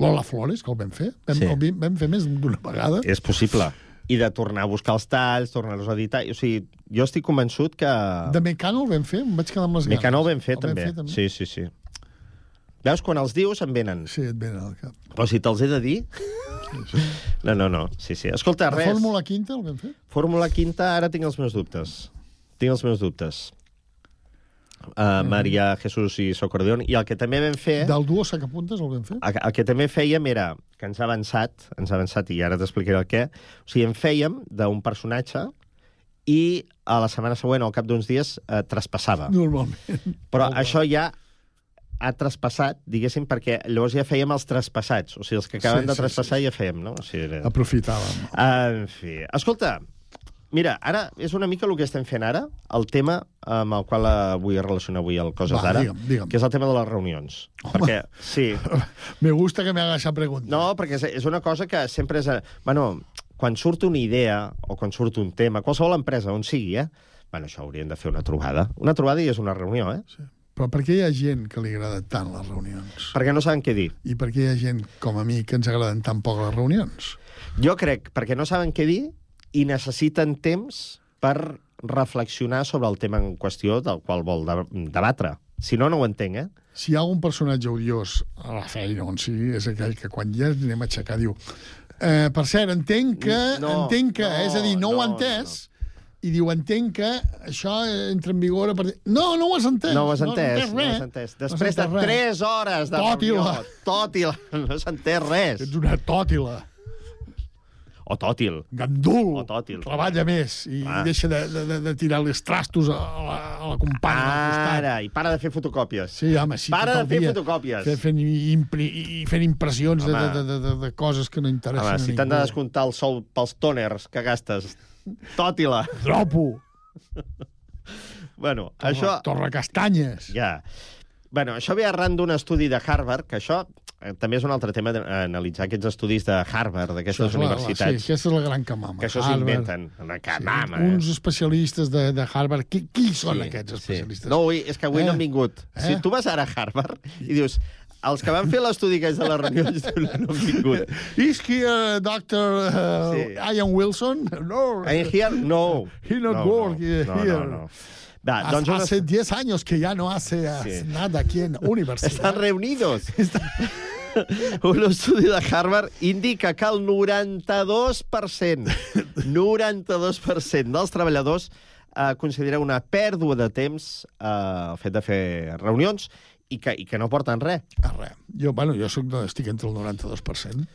Lola Flores, que el vam fer. Vam, Sí. el vam fer més d'una vegada. és possible. I de tornar a buscar els talls, tornar-los a editar... O sigui, jo estic convençut que... De Mecano el vam fer, em vaig quedar amb les ganes. Mecano el vam fer, El també. també. Sí, sí, sí. Veus, quan els dius, em venen. Sí, et venen al cap. Però si te'ls he de dir... No, no, no. Sí, sí. Escolta, La res. Fórmula Quinta el vam fer? Fórmula Quinta, ara tinc els meus dubtes. Tinc els meus dubtes. Uh, Maria Jesús i Socordion. I el que també vam fer... Del duo sacapuntes el vam fer? El, el que també fèiem era, que ens ha avançat, ens ha avançat i ara t'explicaré el què, o sigui, en fèiem d'un personatge i a la setmana següent, o al cap d'uns dies, eh, traspassava. Normalment. Però això ja ha traspassat, diguéssim, perquè llavors ja fèiem els traspassats. O sigui, els que acaben Sí, de sí, traspassar ja fèiem, no? O sigui, era... Aprofitàvem. En fi. Escolta, mira, ara és una mica el que estem fent ara, el tema amb el qual eh, vull relacionar avui el Coses d'ara, que és el tema de les reunions. Perquè, sí, Me gusta que me haga esa pregunta. no, perquè és, és una cosa que sempre és... Bueno, quan surt una idea o quan surt un tema, qualsevol empresa, on sigui, eh? Bueno, això haurien de fer una trobada. Una trobada i és una reunió, eh? Sí. Però per què hi ha gent que li agrada tant les reunions? Perquè no saben què dir. I per què hi ha gent, com a mi, que ens agraden tan poc les reunions? Jo crec perquè no saben què dir i necessiten temps per reflexionar sobre el tema en qüestió del qual vol de debatre. Si no, no ho entenc, eh? Si hi ha algun personatge odiós a la feina on sigui, és aquell que quan ja anem a aixecar diu eh, per cert, entenc que... No, entenc que no, és a dir, no, no, ho ha entès, i diu, entenc que això entra en vigor a partir... No, no ho has entès. No ho has entès, no has entès. No has Després de entès res. 3 hores de Tòtila. reunió, tòtila, no s'ha entès res. Ets una tòtila. O tòtil. Gandul. O tòtil. Treballa més i Ah. deixa de, de, de, tirar els trastos a la, a la companya costat. Ara, i para de fer fotocòpies. Sí, home, sí, Para de fer fotocòpies. Fent, fent, impri, i fent impressions de, Home. de, de, de, de coses que no interessen Home, a si ningú. t'han de descomptar el sou pels tòners que gastes, tòtila. Dropo, Bueno, torre, això... torre castanyes. Ja. Bueno, això ve arran d'un estudi de Harvard, que això també és un altre tema d'analitzar aquests estudis de Harvard, d'aquestes és la- la- universitats, sí, aquesta és la gran camama. que això s'inventen. Una camama. Sí, uns especialistes de, de Harvard. Qui, qui són Sí, aquests sí. especialistes? No, avui, és que avui Eh? no han vingut. Si Eh? tu vas ara a Harvard i dius els que van fer l'estudi aquests de les reunions no han vingut. Is here Dr. Uh, Sí. Ian Wilson? No. I'm here? No. He not no, work no, here. no, no, no. Va, Hace- doncs Hace 10 años que ya no hace Sí. nada aquí en universidad. Estan reunidos. Un estudi de Harvard indica que el 92%, 92% dels treballadors eh, considera una pèrdua de temps eh, el fet de fer reunions i que, i que no porten res. A res. Jo, bueno, jo soc, estic entre el 92%.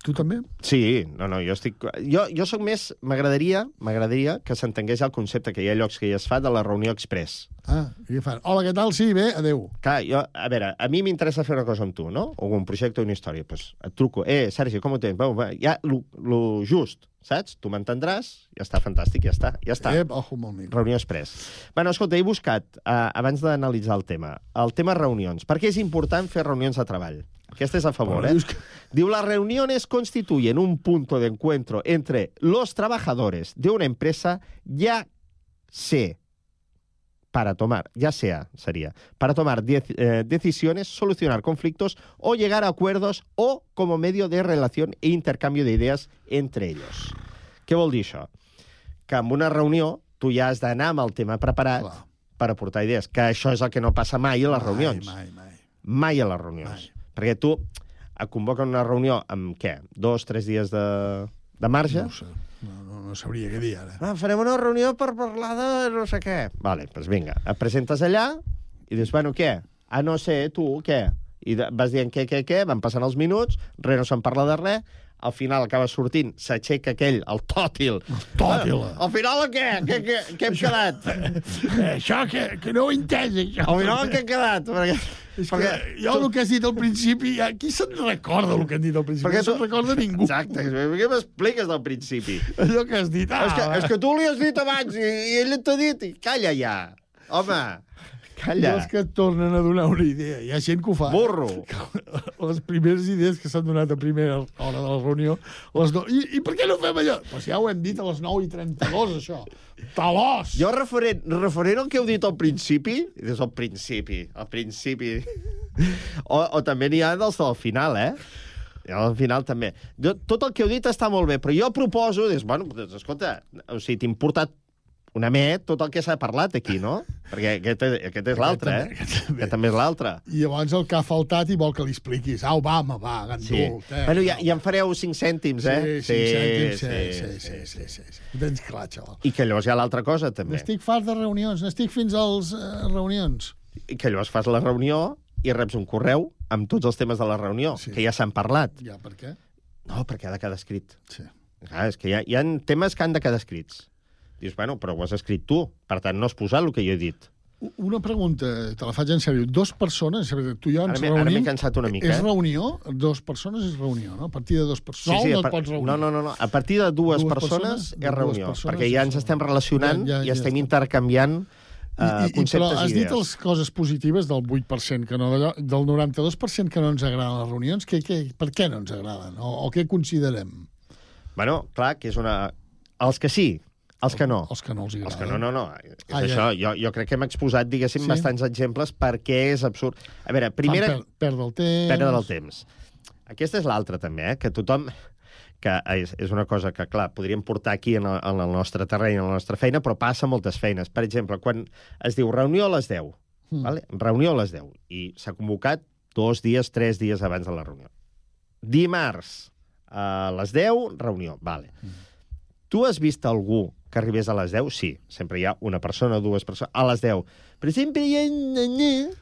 Tu també? Sí, no, no, jo estic... Jo, jo sóc més... M'agradaria m'agradaria que s'entengués el concepte que hi ha llocs que ja es fa de la reunió express. Ah, i fan? Hola, què tal? Sí, bé, adeu. Clar, jo, a veure, a mi m'interessa fer una cosa amb tu, no? O un projecte o una història. Pues et truco. Eh, Sergi, com ho tens? Va, va, ja, lo, lo just, saps? Tu m'entendràs, ja està fantàstic, ja està. Ja està. Ep, ojo micro. Reunió express. Bueno, escolta, he buscat, eh, abans d'analitzar el tema, el tema reunions. Per què és important fer reunions de treball? Aquesta és a favor, ¿eh? Diu, las reuniones constituyen un punto de encuentro entre los trabajadores de una empresa, ya sea para tomar, ya sea, sería, para tomar diez- eh, decisiones, solucionar conflictos o llegar a acuerdos o como medio de relación e intercambio de ideas entre ellos. Què vol dir això? Que en una reunió tu ja has d'anar amb el tema preparat Clar. per aportar idees, que això és el que no passa mai a les reunions. Mai, mai. Mai a les reunions. Perquè tu et convoquen una reunió amb què? Dos, tres dies de, de marge? No ho sé. No, no, no sabria què dir ara. Ah, farem una reunió per parlar de no sé què. Vale, doncs vinga, et presentes allà i dius, bueno, què? Ah, no sé, tu, què? I de- vas dient què, què, què, van passant els minuts, res no se'n parla de res, al final acaba sortint, s'aixeca aquell, el tòtil. El tòtil. Al final què? Què, què, què hem quedat? Eh, això, que, que no ho he entès, això. Al final què hem quedat? Perquè, És que jo el que has dit al principi, ja, qui se'n recorda el que han dit al principi? Perquè no se'n recorda ningú. Exacte, què m'expliques del principi? Allò que has dit, ah, és, que, és que tu li has dit abans i, i ell t'ha dit... I calla ja. Home, calla. Els que et tornen a donar una idea. Hi ha gent que ho fa. Burro. Les primeres idees que s'han donat a primera hora de la reunió, les do... I, I per què no fem allò? Pues ja ho hem dit a les 9 i 32, això. Talós! Jo referent, referent al que heu dit al principi, des del principi, al principi... O, o també n'hi ha dels del final, eh? Al final també. Jo, tot el que heu dit està molt bé, però jo proposo, dius, bueno, doncs, escolta, o sigui, t'he portat una met tot el que s'ha parlat aquí, no? Perquè aquest, aquest és l'altre, eh? Aquest també és l'altre. I llavors el que ha faltat i vol que li expliquis. Au, va, home, va, Sí. gandult. Eh? Bueno, ja, ja em fareu 5 cèntims, eh? Sí, sí, cèntims, sí, sí, sí, sí, sí, sí. Ho tens clar, xaval. I que llavors hi ha l'altra cosa, també. N'estic fart de reunions, n'estic fins als eh, reunions. I que llavors fas la reunió i reps un correu amb tots els temes de la reunió, sí. que ja s'han parlat. Ja, per què? No, perquè ha de quedar escrit. Sí. Clar, és que hi ha, hi ha temes que han de quedar escrits. Dius, bueno, però ho has escrit tu, per tant no has posat el que jo he dit. Una pregunta, te la faig en sèrio. Dos persones, tu i jo ens Ara m'he- ara reunim... m'he cansat una mica, És eh? reunió? Dos persones és reunió, no? A partir de dos persones. Sí, Sol no par- et pots reunir. no, no, no, no. A partir de dues, Dues persones, persones, és reunió, persones perquè ja ens estem relacionant Ja, ja, i ja estem està. intercanviant I, uh, i, i, conceptes però has i dit idees. les coses positives del 8%, que no del 92% que no ens agraden les reunions. Que, que, per què no ens agraden? O, o què considerem? Bueno, clar, que és una... Els que sí, els que no. Els que no els Els agraden. que no, no, no. És Ah, ja. això. Jo, jo crec que hem exposat, diguéssim, Sí. bastants exemples perquè és absurd. A veure, primera... Fan per, perdre el temps... Perdre el temps. Aquesta és l'altra, també, eh? que tothom que és, és una cosa que, clar, podríem portar aquí en el, en el nostre terreny, en la nostra feina, però passa a moltes feines. Per exemple, quan es diu reunió a les 10, Mm. vale? reunió a les 10, i s'ha convocat dos dies, tres dies abans de la reunió. Dimarts, a les 10, reunió, vale. Tu has vist algú que arribés a les 10? Sí, sempre hi ha una persona, dues persones, a les 10. Però sempre hi ha...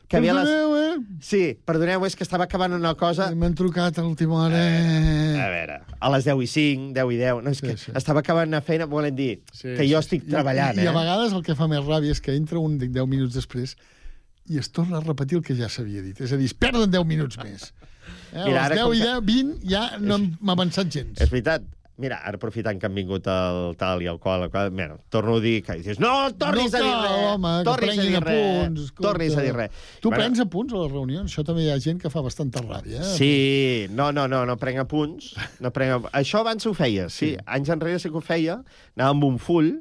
Que havia les... Eh? Sí, perdoneu, és que estava acabant una cosa... M'han trucat a l'última hora. A veure, a les 10 i 5, 10 i 10... No, és que Sí, sí. estava acabant una feina, volen dir Sí, que jo sí, estic sí. treballant, I, I eh? a vegades el que fa més ràbia és que entra un dic, 10 minuts després i es torna a repetir el que ja s'havia dit. És a dir, es perden 10 minuts més. Eh? Mira, a les ara 10 com i que- 10, 20 ja no m'ha avançat gens. És veritat. Mira, ara aprofitant que han vingut el tal i el qual, el qual bueno, torno a dir que dius, no tornis no a dir cal, res, home, tornis a dir res, apunts. escolta. tornis a dir res. Tu prens apunts a les reunions? Això també hi ha gent que fa bastanta ràbia. Eh? Sí, no, no, no, no prenc apunts. No prenc... Això abans ho feia, sí. sí. Anys enrere sí que ho feia, anava amb un full,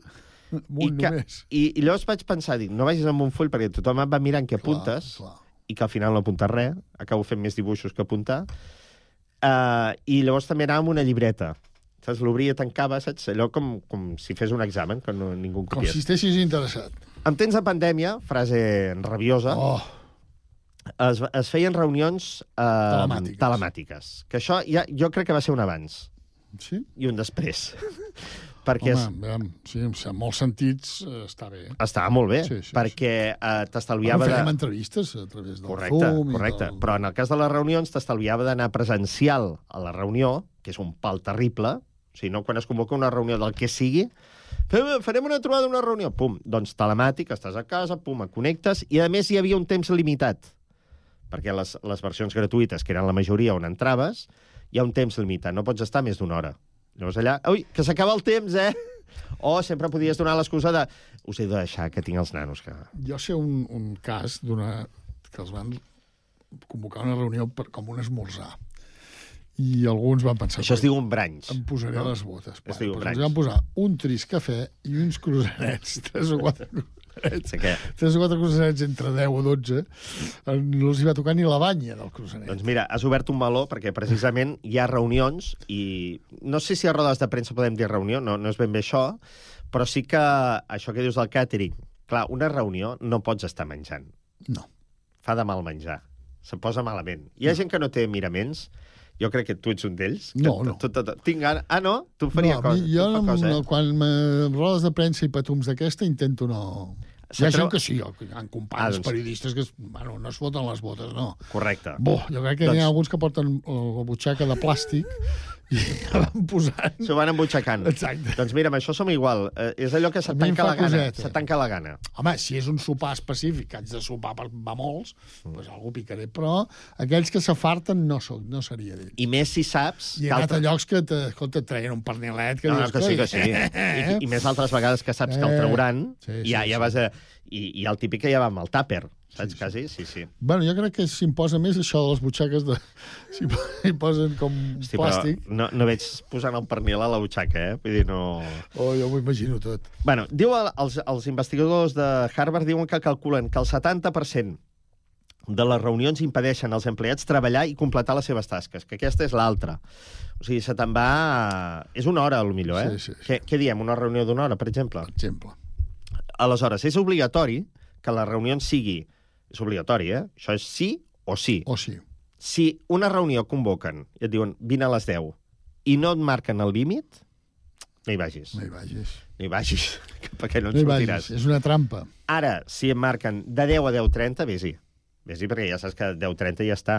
i, Un que, només. i, i llavors vaig pensar, dic, no vagis amb un full perquè tothom et va mirant què apuntes clar. i que al final no apuntes res, acabo fent més dibuixos que apuntar. Uh, I llavors també anava amb una llibreta. Saps? L'obria, tancava, saps? Allò com, com si fes un examen, que no, ningú en Com si estessis interessat. En temps de pandèmia, frase rabiosa, Oh, es, es feien reunions eh, Telemàtiques. telemàtiques. Que això ja, jo crec que va ser un abans. Sí? i un després. perquè és, Home, veiem, sí, en molts sentits eh, està bé. estava molt bé, Sí, sí, perquè eh, Bueno, t'estalviava fèiem de... entrevistes a través del Correcte, Zoom correcte. del... Però en el cas de les reunions t'estalviava d'anar presencial a la reunió, que és un pal terrible, sigui, no quan es convoca una reunió del que sigui, fem, farem una trobada, una reunió, pum, doncs telemàtic, estàs a casa, pum, et connectes, i a més hi havia un temps limitat, perquè les, les versions gratuïtes, que eren la majoria on entraves, hi ha un temps limitat, no pots estar més d'una hora. Llavors allà, ui, que s'acaba el temps, eh? O sempre podies donar l'excusa de us he de deixar que tinc els nanos. Que... Jo sé un, un cas d'una que els van convocar una reunió per, com un esmorzar. I alguns van pensar... Això es diu un branys. Em posaré no? les botes. Es diu doncs van posar un trist cafè i uns croissants, tres o quatre. Sí. Tres o quatre croissants entre 10 o 12. Eh, No els hi va tocar ni la banya del croissanet. Doncs mira, has obert un meló perquè precisament hi ha reunions i no sé si a rodes de premsa podem dir reunió, no, no és ben bé això, però sí que això que dius del càtering, clar, una reunió no pots estar menjant. No. Fa de mal menjar. Se posa malament. Hi ha gent que no té miraments, jo crec que tu ets un d'ells. No, no. Tu, tu, tu, tinc gana... Ah, no? Tu faria no, cosa. jo, tu fa no, cosa, no, eh? quan me, rodes de premsa i patums d'aquesta, intento no... Hi ha gent que sí, hi ha companys Ah, doncs- periodistes que bueno, no es foten les botes, no. Correcte. Bo, jo crec que Doncs- hi ha alguns que porten la butxaca de plàstic i ja van posant... S'ho van embutxacant. Exacte. Doncs mira, amb això som igual. Eh, és allò que se't tanca la gana. coseta. Se't tanca la gana. Home, si és un sopar específic, que haig de sopar per va molts, doncs algú picaré. Però aquells que s'afarten no, soc, no seria d'ells. I més si saps... I he que anat altre- a llocs que te, escolta, et treien un pernilet que No, dius... que sí, que sí. I, I més altres vegades que saps que el Eh, trauran, sí, ja, sí, ja sí. vas a... I, I el típic que ja va amb el tàper, saps, quasi? Sí, sí. Bueno, jo crec que s'imposa més això de les butxaques de... Si hi posen com Hosti, plàstic... no, no veig posant el pernil a la butxaca, eh? Vull dir, no... Oh, jo m'ho imagino tot. Bueno, diu el, els, els investigadors de Harvard diuen que calculen que el 70% de les reunions impedeixen als empleats treballar i completar les seves tasques, que aquesta és l'altra. O sigui, se te'n va... És una hora, a lo millor, eh? Sí, sí, sí. Què, què diem? Una reunió d'una hora, per exemple? Per exemple. Aleshores, és obligatori que la reunió sigui... És obligatori, eh? Això és sí o sí. O sí. Si una reunió convoquen i et diuen vine a les 10 i no et marquen el límit, no hi vagis. No hi vagis. No hi vagis, perquè no No et hi sortiràs. vagis. És una trampa. Ara, si em marquen de 10 a 10.30, vés-hi. Vés-hi perquè ja saps que 10.30 ja està.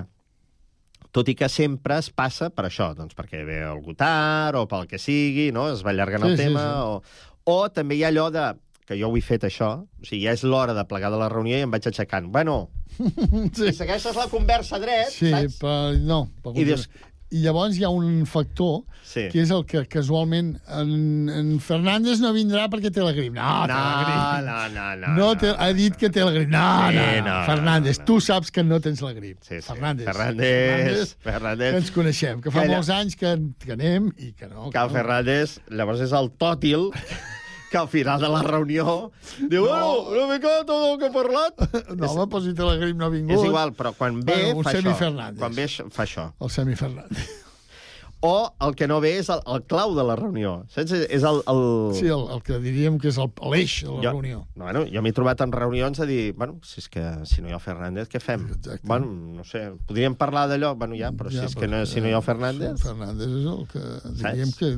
Tot i que sempre es passa per això, doncs perquè ve algú tard o pel que sigui, no? es va allargant el Sí, sí, tema. sí. O, o també hi ha allò de que jo ho he fet això, o sigui, ja és l'hora de plegar de la reunió i em vaig aixecant. Bueno, sí. si segueixes la conversa dret, Sí, saps? però no. Per I dius- I llavors hi ha un factor Sí. que és el que casualment en, en Fernández no vindrà perquè té la grip. No, té la No, grip. no, no, no. No, té, ha dit que té la grip. No, Sí, no, no, no, no, Fernández, no, no. tu saps que no tens la grip. Sí, sí. Fernández. Fernández, que Fernández. ens coneixem, que fa Que molts anys que, que anem i que no. Cal no. Fernández, llavors és el tòtil que al final de la reunió diu, bueno, una mica tot el que he parlat. No, home, però si grip no ha vingut. És igual, però quan ve Bueno, fa això. Fernández. Quan ve fa això. El Semi Fernández. O el que no ve és el, el clau de la reunió. Saps? És el... el... Sí, el, el que diríem que és el- l'eix de la jo, reunió. No, bueno, jo m'he trobat en reunions a dir, bueno, si és que si no hi ha el Fernández, què fem? Exacte. Bueno, no sé, podríem parlar d'allò, bueno, ja, però Ja, si és que però, no, si no hi ha el Fernández... Fernández és el que diríem que...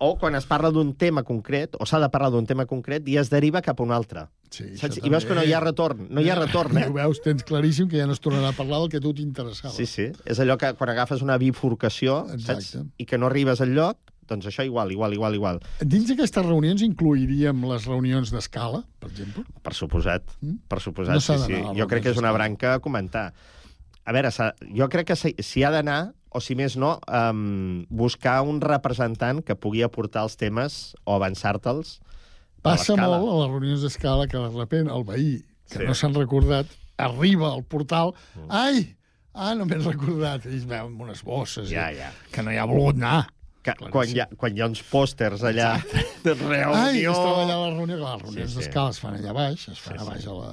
O quan es parla d'un tema concret, o s'ha de parlar d'un tema concret, i es deriva cap a un altre. Sí, Saps? I veus que no hi ha retorn, no hi ha retorn, eh? Ho veus, tens claríssim que ja no es tornarà a parlar del que a tu t'interessava. Sí, sí. És allò que quan agafes una bifurcació, saps? Exacte. I que no arribes al lloc, doncs això igual, igual, igual, igual. Dins d'aquestes reunions incluiríem les reunions d'escala, per exemple? Per suposat, per suposat, No sí, sí. Jo crec que és una branca a comentar. A veure, jo crec que s'hi ha d'anar, o si més no, um, buscar un representant que pugui aportar els temes o avançar-te'ls Passa molt a les reunions d'escala que de repent el veí, que Sí. no s'han recordat, arriba al portal, ai, ah, no m'he recordat, i es veu amb unes bosses, Ja, ja. que no hi ha volgut anar. Que, quan, hi ha, quan hi ha uns pòsters allà de reunió... Ai, es troba allà a la reunió, que les reunions Sí, sí. d'escala es fan allà baix, es fan Sí, a sí. baix a la,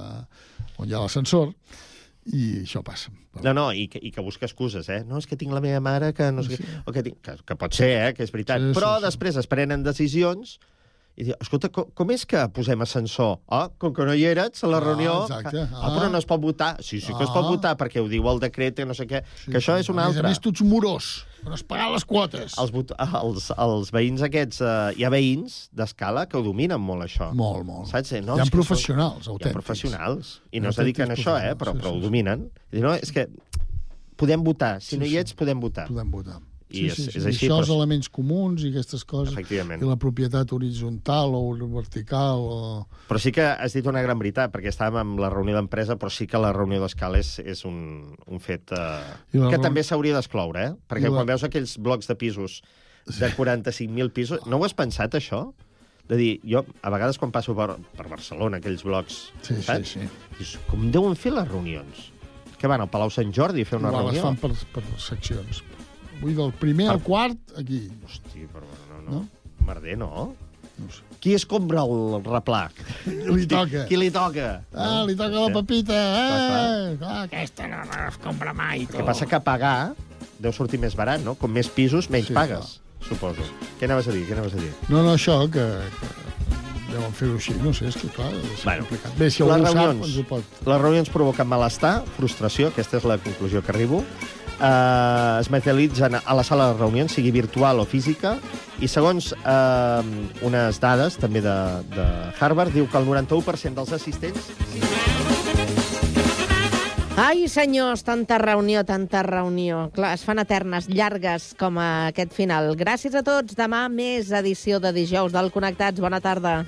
on hi ha l'ascensor, i això passa. No, no, i que, i que busca excuses, eh? No, és que tinc la meva mare que no sé què... O que, tinc, que, que pot ser, eh? Que és veritat. Sí, sí, Però sí. després es prenen decisions i diu, escolta, com, com és que posem ascensor? Ah, com que no hi eres a la Ah, reunió... exacte. Ah, però no es pot votar. Sí, sí que es pot Ah. votar, perquè ho diu el decret i no sé què. que això és una a altra. A més, tu ets morós, però has pagat les quotes. Els, els, els veïns aquests... Eh, hi ha veïns d'escala que ho dominen molt, això. Molt, molt. Saps? Eh, Hi No, ha és que professionals Hi ha autèntics. professionals. I no es Autèntics dediquen a això, eh? Però, professionals, però sí, ho sí. dominen. I diu, no, és que podem votar. Si Sí, no hi sí. ets, podem votar. Podem votar. I és, sí, sí, és sí. així. Això, però- els elements comuns i aquestes coses. Efectivament. I la propietat horitzontal o vertical o... Però sí que has dit una gran veritat, perquè estàvem amb la reunió d'empresa, però sí que la reunió d'escala és, és un, un fet eh, I que reunió- també s'hauria d'excloure, eh? Perquè I la- quan veus aquells blocs de pisos de 45.000 pisos... No ho has pensat, això? De dir, jo, a vegades quan passo per, per Barcelona, aquells blocs, Sí, sí, saps? sí. Dius, com deuen fer les reunions? Que van al Palau Sant Jordi a fer una Igual les reunió? fan per, per seccions. Vull del primer al quart, aquí. Hosti, però no, no. no? Merder, no? No sé. Qui es compra el replà? Li toca. Qui li toca? Ah, li toca la Sí. pepita. Clar, Eh! Clar, aquesta no, no es compra mai. El que passa que pagar deu sortir més barat, no? Com més pisos, menys Sí, pagues, suposo. Què anaves a dir? Què anaves a dir? No, no, això, que, que deuen fer-ho així. No sé, és que clar, és Bueno, complicat. Bé, si les algú ho sap, reunions. ens ho pot... Les reunions provoquen malestar, frustració, aquesta és la conclusió que arribo. Uh, es materialitzen a la sala de reunions, sigui virtual o física, i segons uh, unes dades també de, de Harvard, diu que el 91% dels assistents Ai, senyors, tanta reunió, tanta reunió. Clar, es fan eternes, llargues, com aquest final. Gràcies a tots. Demà més edició de dijous del Connectats. Bona tarda.